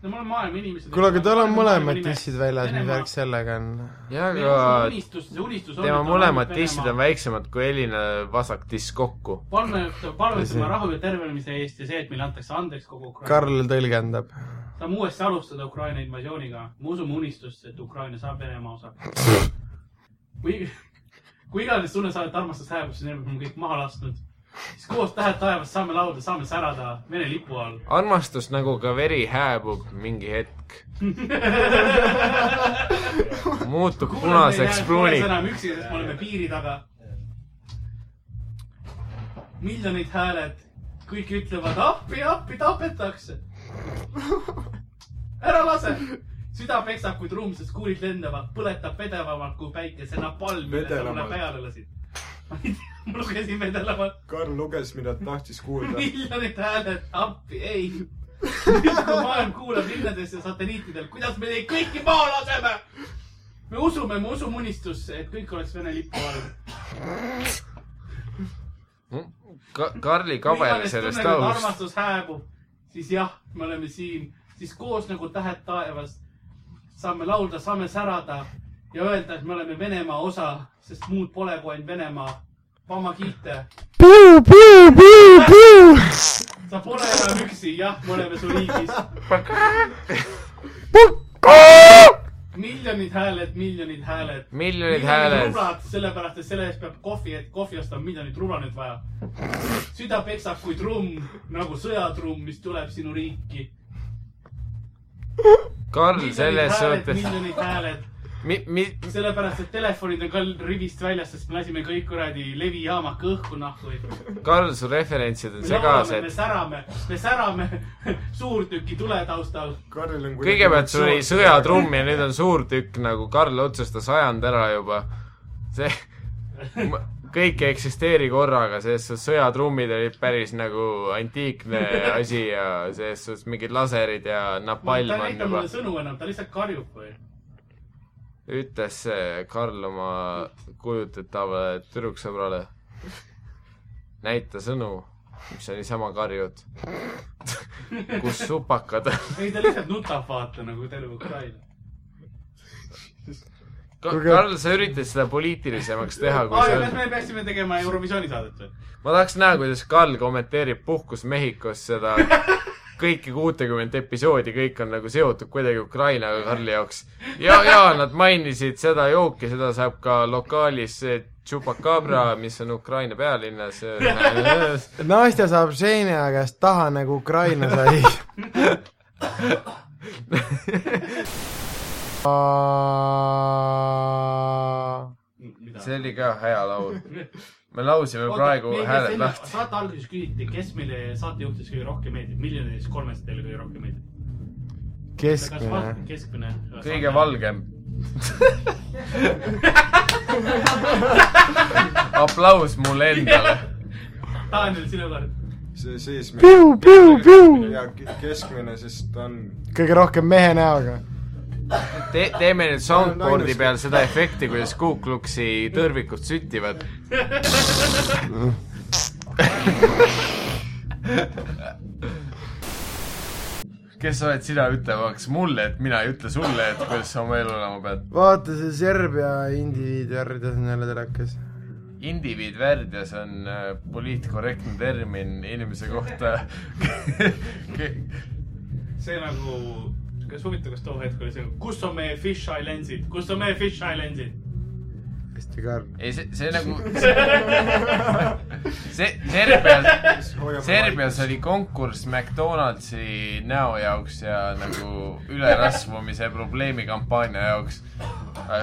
No me oleme maailma inimesed. kuule, aga tal on mõlemad tissid väljas, mis värk sellega on? ja meil on aga tema mõlemad tissid on. väiksemad kui Elina vasak tiss kokku. palme, palvetame rahu ja tervenemise eest ja see, et meile antakse andeks kogu Ukraina. Karl tõlgendab. saame uuesti alustada Ukraina invasiooniga. me usume unistusse, et Ukraina saab Venemaa osaks. kui, kui iganes tunnesaadet armastus hääbub, siis me oleme kõik maha lasknud. Siis koos tähed taevas saame laulda, saame särada Vene lipu all. armastus nagu ka veri hääbub mingi hetk. muutub punaseks pruuniks. enam üksi, sest me oleme piiri taga. miljonid hääled, kõik ütlevad appi, appi, tapetakse. ära lase, süda peksab kui trumm, sest kuulid lendavad, põletab vedevamalt kui päike, see napalm, mille sa mulle peale lasid. ma ei tea, ma lugesin vedelamalt, Karl luges, mida ta tahtis kuulda. miljonid hääled, appi, ei. nüüd, kui maailm kuulab linnades ja satelliitidel, kuidas me neid kõiki maha laseme. me usume, me usume unistusse, et kõik oleks Vene lipu all. Ka-, Karli kabel sellest aust. armastus hääbub, siis jah, me oleme siin, siis koos nagu tähed taevas saame laulda, saame särada ja öelda, et me oleme Venemaa osa, sest muud pole kui ainult Venemaa. Pamagite, sa pole enam üksi, jah, me oleme su riigis. miljonid hääled, miljonid hääled. miljonid hääled. sellepärast et selle eest peab kohvi, et kohvi osta on miljonit rubla nüüd vaja. süda peksab kui trumm, nagu sõjatrumm, mis tuleb sinu riiki. Karl, selles suhtes, miljonid hääled, mi-, mi-, sellepärast et telefonid on ka rivist väljas, sest me lasime kõik kuradi levijaamad ka õhku nahku. Karl, su referentsid on me laulame, me segased. särame, me särame suurtüki tuletaustal. Karlil on kõigepealt sul oli sõjatrumm ja nüüd on suurtükk, nagu Karl otsustas ajand ära juba. see, kõik ei eksisteeri korraga, selles suhtes sõjatrummid olid päris nagu antiikne asi ja selles suhtes mingid laserid ja ta napalm ei on näita juba mulle. sõnu enam, ta lihtsalt karjub või? Ütles Karl oma kujutatavale tüdruksõbrale, näita sõnu, mis sa niisama karjud. kus supakad ei, ta lihtsalt nutab, vaata nagu terve Ukraina. Karl, sa üritad seda poliitilisemaks teha, kui ja kas on. me peaksime tegema Eurovisiooni saadet või? ma tahaks näha, kuidas Karl kommenteerib puhkust Mehhikos seda kõiki kuutekümmet episoodi, kõik on nagu seotud kuidagi Ukrainaga Karli jaoks. ja, ja nad mainisid seda jooki, seda saab ka lokaalis Chupacabra, mis on Ukraina pealinnas. Nastja saab Ženja käest taha nagu Ukraina sai. see oli ka hea laul. me laulsime praegu hääled lahti. saate alguses küsiti, kes meile saatejuhtidest kõige rohkem meeldib, milline neist kolmest teile kõige rohkem meeldib? keskmine. keskmine. kõige. valgem. aplaus mulle endale. Daniel, sinu kord. see siis Piu, piu, piu. ja ke- keskmine, siis ta on kõige rohkem mehe näoga. Te-, teeme nüüd soundboard'i peal seda efekti, kuidas Ku Kluksi tõrvikud süttivad. kes oled sina ütlemaks mulle, et mina ei ütle sulle, et kuidas sa oma elu elama pead? vaata see Serbia indiviidvärdes on jälle telekas. indiviid värdjas on äh, poliitkorrektne termin inimese kohta see nagu, kas huvitav, kas too hetk oli see, kus on meie fisheye lensid, kus on meie fisheye lensid? hästi karm. ei, see, see nagu, see, Serbias, Serbias oli konkurss McDonaldsi näo jaoks ja nagu ülerasvumise probleemi kampaania jaoks.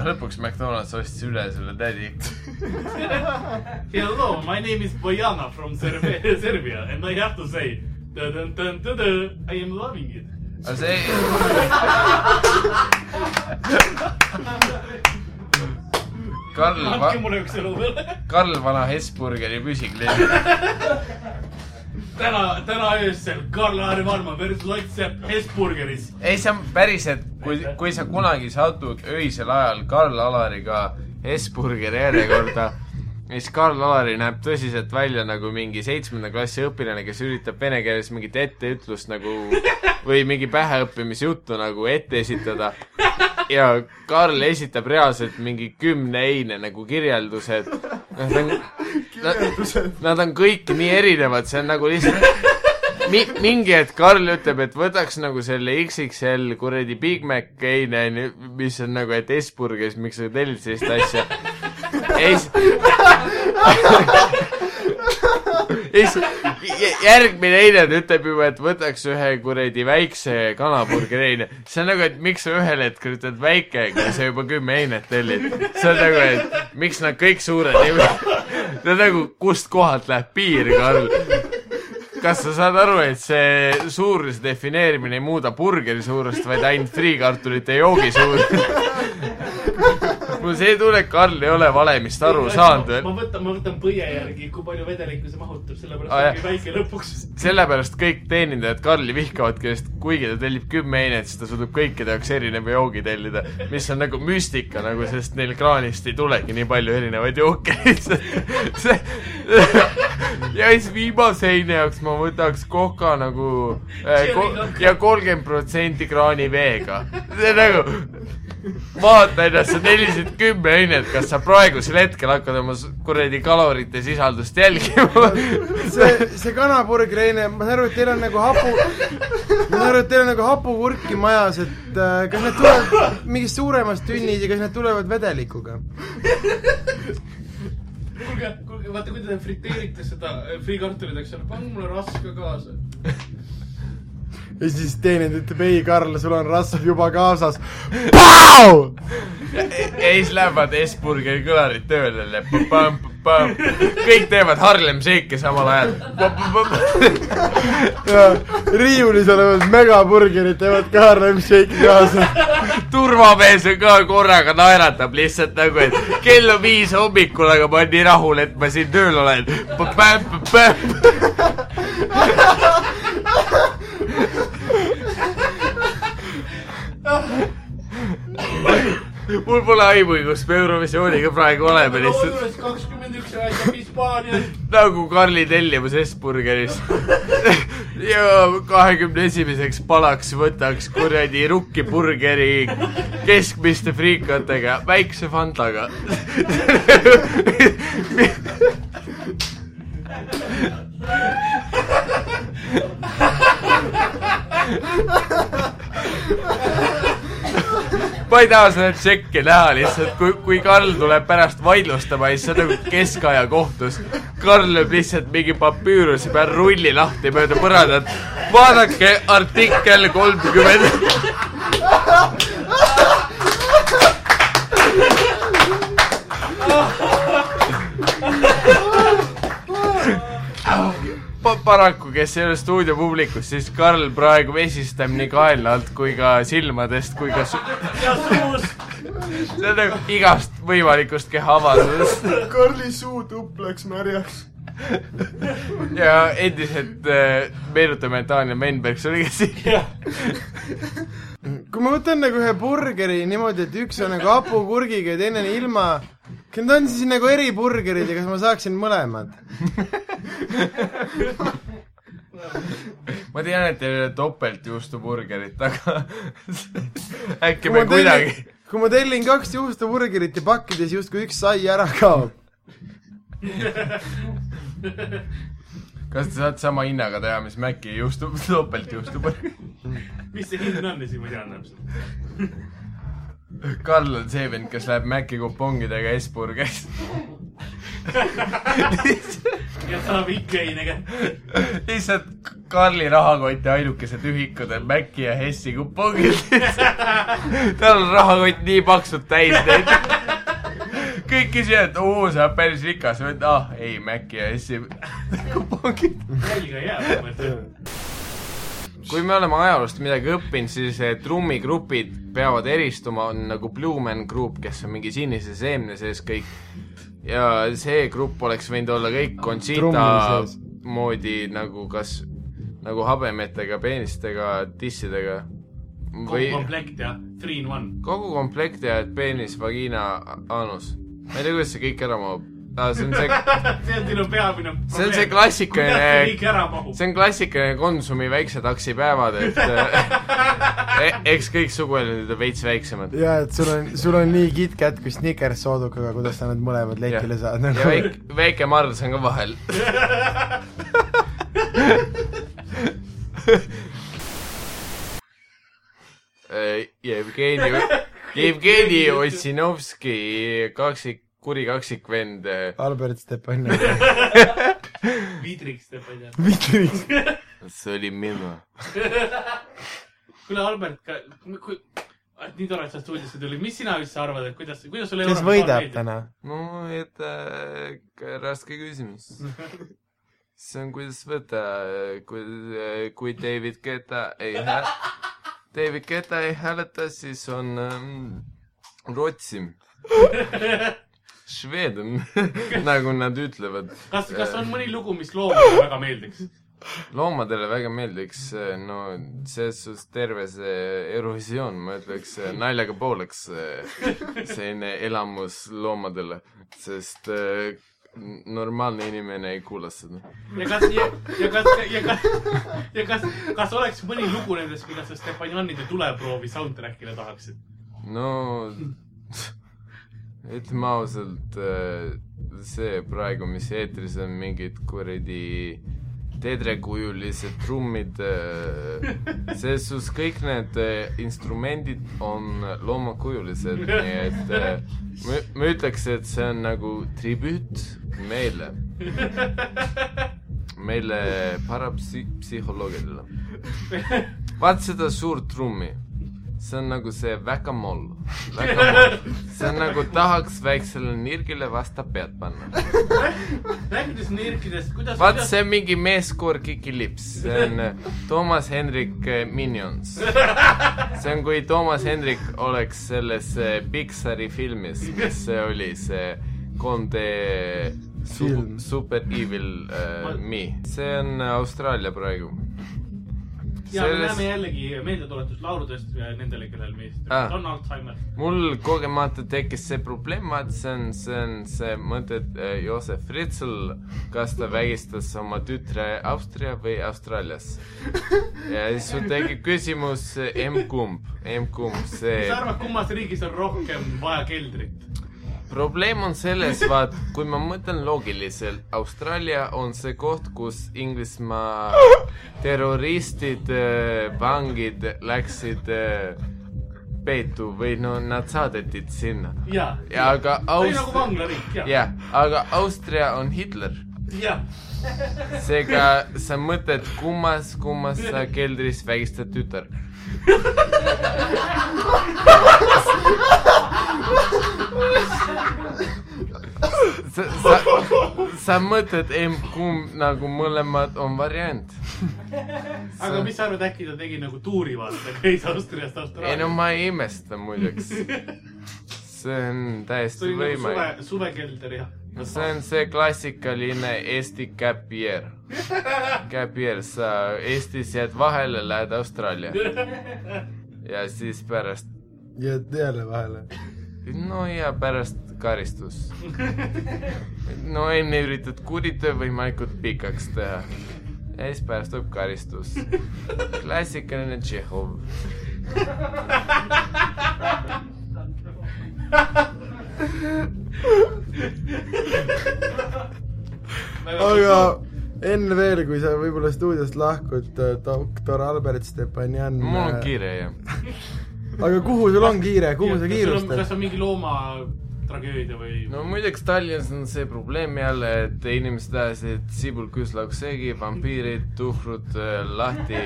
lõpuks McDonalds ostis üle selle tädi. Hello, my name is Bojana from Serbia, Serbia and I have to say, I am loving it. Aga see, Karl, andke mulle üks elu veel. Karl Vana Hesburgeri püsiklient. täna, täna öösel Karl-Laari Varma versus Lott Sepp Hesburgeris. ei, see on päris, et kui, kui sa kunagi satud öisel ajal Karl Alariga Hesburgeri järjekorda, siis Karl Alari näeb tõsiselt välja nagu mingi seitsmenda klassi õpilane, kes üritab vene keeles mingit etteütlust nagu või mingi päheõppimisjuttu nagu ette esitada. ja Karl esitab reaalselt mingi kümneeine nagu kirjeldused. Nad on, nad on kõik nii erinevad, see on nagu lihtsalt mi-, mingi hetk Karl ütleb, et võtaks nagu selle XXL kuradi Big Mac eine, mis on nagu, et Esburgis, miks sa tellid sellist asja. ei, siis järgmine eile ta ütleb juba, et võtaks ühe kuradi väikse kanaburgeri eine. see on nagu, et miks sa ühel hetkel ütled väike, kui sa juba kümme einet tellid. see on nagu, et miks nad kõik suured ei või. see on nagu, kust kohalt läheb piir, Karl kas sa saad aru, et see suuruse defineerimine ei muuda burgeri suurust, vaid ainult friikartulite joogi suurust? Mul see tunne, et Karl ei ole valemist aru saanud veel. ma võtan, ma võtan põie järgi, kui palju vedelikku see mahutab, sellepärast ongi väike lõpuks. sellepärast kõik teenindajad Karli vihkavadki, sest kuigi ta tellib kümme einet, siis ta suudab kõikide jaoks erineva joogi tellida, mis on nagu müstika nagu, sest neil kraanist ei tulegi nii palju erinevaid jooke lihtsalt. see ja siis viimase heine jaoks ma võtaks koka nagu äh, ko ja kolmkümmend protsenti kraaniveega. see nagu, vaata ennast, sa tellisid kümme heinet, kas sa praegusel hetkel hakkad oma kuradi kalorite sisaldust jälgima? see, see kanaburgereine, ma saan aru, et teil on nagu hapu, ma saan aru, et teil on nagu hapukurki majas, et äh, kas need tulevad mingist suuremast tünnid ja kas need tulevad vedelikuga? kuulge, kuulge, vaata, kui te friteerite seda äh, friikartulit, eks ole, pange mulle rasv ka kaasa. Ja siis teenindaja ütleb, ei Karl, sul on rasv juba kaasas. ja ja siis lähevad Esburgeri kõlarid tööle, kõik teevad Harlem Shake'i samal ajal. ja riiulis olevad megaburgerid teevad ka Harlem Shake'i kaasa. turvamees on ka korraga naeratab lihtsalt nagu, et kell on viis hommikul, aga ma olen nii rahul, et ma siin tööl olen. mul pole aimugi, kus me Eurovisiooniga praegu oleme lihtsalt. kakskümmend üks räägib Hispaaniat. nagu Karli tellimus S-burgeris. ja kahekümne esimeseks palaks võtaks kuradi rukkiburgeri keskmiste friikatega, väikse Fantaga. ma ei taha seda tšekki näha lihtsalt, kui, kui Karl tuleb pärast vaidlustama siis on nagu keskaja kohtus. Karl lööb lihtsalt mingi papüürusi peal rulli lahti mööda põrandat. vaadake artikkel kolmkümmend. paraku, kes ei ole stuudiopublikus, siis Karl praegu vesistab nii kaelne alt kui ka silmadest kui ka su- ja suus. see on nagu igast võimalikust kehaavaldusest. Karli suutupp läks märjaks. ja endiselt äh, meenutame, et Daniel Menbergs oli ka siin. kui ma võtan nagu ühe burgeri niimoodi, et üks on nagu hapukurgiga ja teine on ilma, kas need on siis nagu eriburgerid ja kas ma saaksin mõlemad? ma tean, et teil ei ole topeltjuustuburgerit, aga äkki kui me ma kuidagi kui ma tellin kaks juustuburgerit ja pakkides justkui üks sai ära kaob. kas te saate sama hinnaga teha, mis Maci juustu, topeltjuustuburger? mis see hind on, siis ma tean täpselt. Karl on see vend, kes läheb Maci kupongidega S-burgerisse. ja saab ikka ei näge. lihtsalt Karli rahakoti ainukesed ühikud on Maci ja Hessi kupongid. tal on rahakott nii paksult täis neid. kõik küsivad, et oo, sa oled päris rikas. ah, ei, Maci ja Hessi kupongid. jälge jääb, ma mõtlen. Kui me oleme ajaloost midagi õppinud, siis eh, trummigrupid peavad eristuma, on nagu Blue Man Group, kes on mingi sinise seemne sees kõik. ja see grupp oleks võinud olla kõik Conchita moodi nagu kas, nagu habemetega, peenistega, tissidega. kogu või komplekt ja three in one. kogu komplekt ja et peenis, vagiina, anus. ma ei tea, kuidas see kõik ära mahub ah,. see on see, see on sinu peamine probleem. see on see klassikaline see on klassikaline Konsumi väikse taksi päevad, et eh, eks kõik suguelundid on veits väiksemad. ja et sul on, sul on nii KitKat kui Snickers soodukaga, kuidas sa need mõlemad letile saad ja nagu. väike, väike Mars on ka vahel. Jevgeni, Jevgeni Ossinovski kaksik, kuri kaksikvend. Albert Stepanov. Vidriks teeb, ma ei tea. Vitris. see oli mina. kuule, Albert, kui, nii tore, et sa stuudiosse tulid, mis sina üldse arvad, et kuidas, kuidas sulle kes võidab? täna? no et äh, raske küsimus. see on, kuidas võtta, kui, kui David Guetta ei hää-, David Guetta ei hääleta, siis on ähm, Rootsi. Sweden, nagu nad ütlevad. kas, kas on mõni lugu, mis loomadele väga meeldiks? loomadele väga meeldiks, no selles suhtes terve see Eurovisioon, ma ütleks naljaga pooleks eh, selline elamus loomadele, sest eh, normaalne inimene ei kuula seda. ja kas, ja, ja kas, ja kas, ja kas, kas oleks mõni lugu nendest, mida sa Stepanjanide tuleproovi soundtrack'ile tahaksid? no ütleme ausalt, see praegu, mis eetris on, mingid kuradi tedrekujulised trummid, selles suhtes kõik need eh, instrumendid on loomakujulised, nii et ma, ma ütleks, et see on nagu tribüüt meile, meile parapsühholoogidele. vaat seda suurt trummi, see on nagu see väkamoll, see on nagu tahaks väiksele nirgile vastu pead panna. rääkides nirkidest, kuidas, vaat see on mingi meeskoor Kiki Lips, see on eh, Toomas Hendrik eh, Minions. see on, kui Toomas Hendrik oleks selles eh, Pixari filmis, mis see oli, see 3D su Film. Super Evil uh, Me, see on Austraalia praegu. Ja me Selles- näeme jällegi meeldetuletust lauludest nendele, kellel meist Ah. on Alzheimer. mul kogemata tekkis see probleem, vaat see on, see on see mõte, et äh, Joosep Fritzl, kas ta vägistas oma tütre Austria või Austraalias. ja siis sul tekib küsimus, emb-kumb, emb-kumb, see mis sa arvad, kummas riigis on rohkem vaja keldrit? Probleem on selles, vaat kui ma mõtlen loogiliselt, Austraalia on see koht, kus Inglismaa terroristid, vangid läksid äh, peetu või no nad saadeti sinna. jaa. ja aga nagu Aust-, vanglariik, jah. jah, aga Austria on Hitler. jah. seega sa mõtled, kummas, kummas sa keldris vägistad tütar? sa, sa, sa mõtled, kumb nagu mõlemad on variant. aga mis sa arvad, äkki ta tegi nagu tuuri, vaata, käis Austriast ei no Austraaliasse. ma ei imesta muideks. see on see täiesti nagu võimalik suve, suvekelder ja. No see on see klassikaline Eesti gap year. Gap year, sa Eestis jääd vahele, lähed Austraalia. ja siis pärast, jääd jälle vahele. no ja pärast karistus. no enne üritad kuriteo võimalikult pikaks teha. ja siis pärast tuleb karistus. klassikaline Tšehhov. Aga enne veel, kui sa võib-olla stuudiost lahkud, doktor Albert Stepanjan. mul on kiire jah. aga kuhu sul on kiire, kuhu sa kas kiirustad? on mingi loomatragöödia või? no muideks Tallinnas on see probleem jälle, et inimesed ajasid sibulküslauksegi, vampiirid, tuhkrud äh, lahti.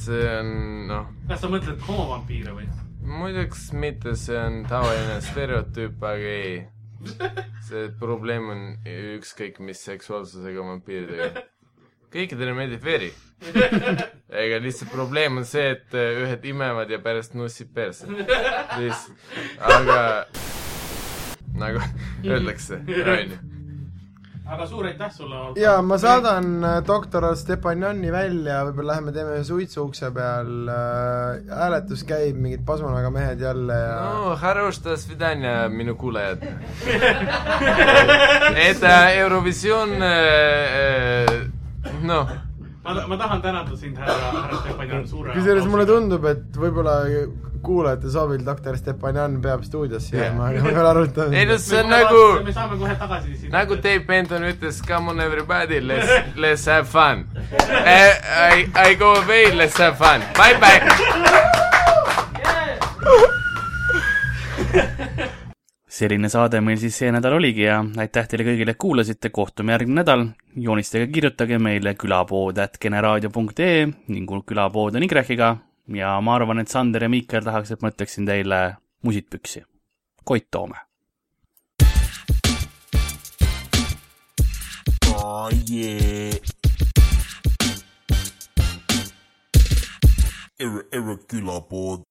see on noh, kas sa mõtled homovampiire või? Muideks mitte, see on tavaline stereotüüp, aga ei. see probleem on ükskõik mis seksuaalsusega vampiiridega. kõikidele meeldib veri. ega lihtsalt probleem on see, et äh, ühed imevad ja pärast nussid perse. lihtsalt, aga nagu öeldakse, onju aga suur aitäh sulle . ja ma saadan äh, doktor Stepanjani välja , võib-olla läheme teeme ühe suitsu ukse peal äh, , hääletus käib , mingid pasmanaga mehed jälle ja no хорош до свидания , minu kuulajad . et äh, Eurovisioon äh, , noh , ma , ma tahan tänada sind , härra , härra Stepanjan , suure . kusjuures mulle . tundub , et võib-olla kuulajate soovil doktor Stepanjan peab stuudiosse jääma, aga me veel arutame ei no see on nagu, me saame kohe tagasi sinna. nagu Dave Benton ütles, come on everybody, let's, let's have fun uh,. I, I go away, let's have fun, bye bye. selline saade meil siis see nädal oligi ja aitäh teile kõigile, et kuulasite, kohtume järgmine nädal. joonistage, kirjutage meile külapood.generaadio.ee ning külapood on Y-ga ja ma arvan, et Sander ja Miikel tahaks, et ma ütleksin teile musid püksi. Koit Toome. Oh yeah. Erre, erre külapood.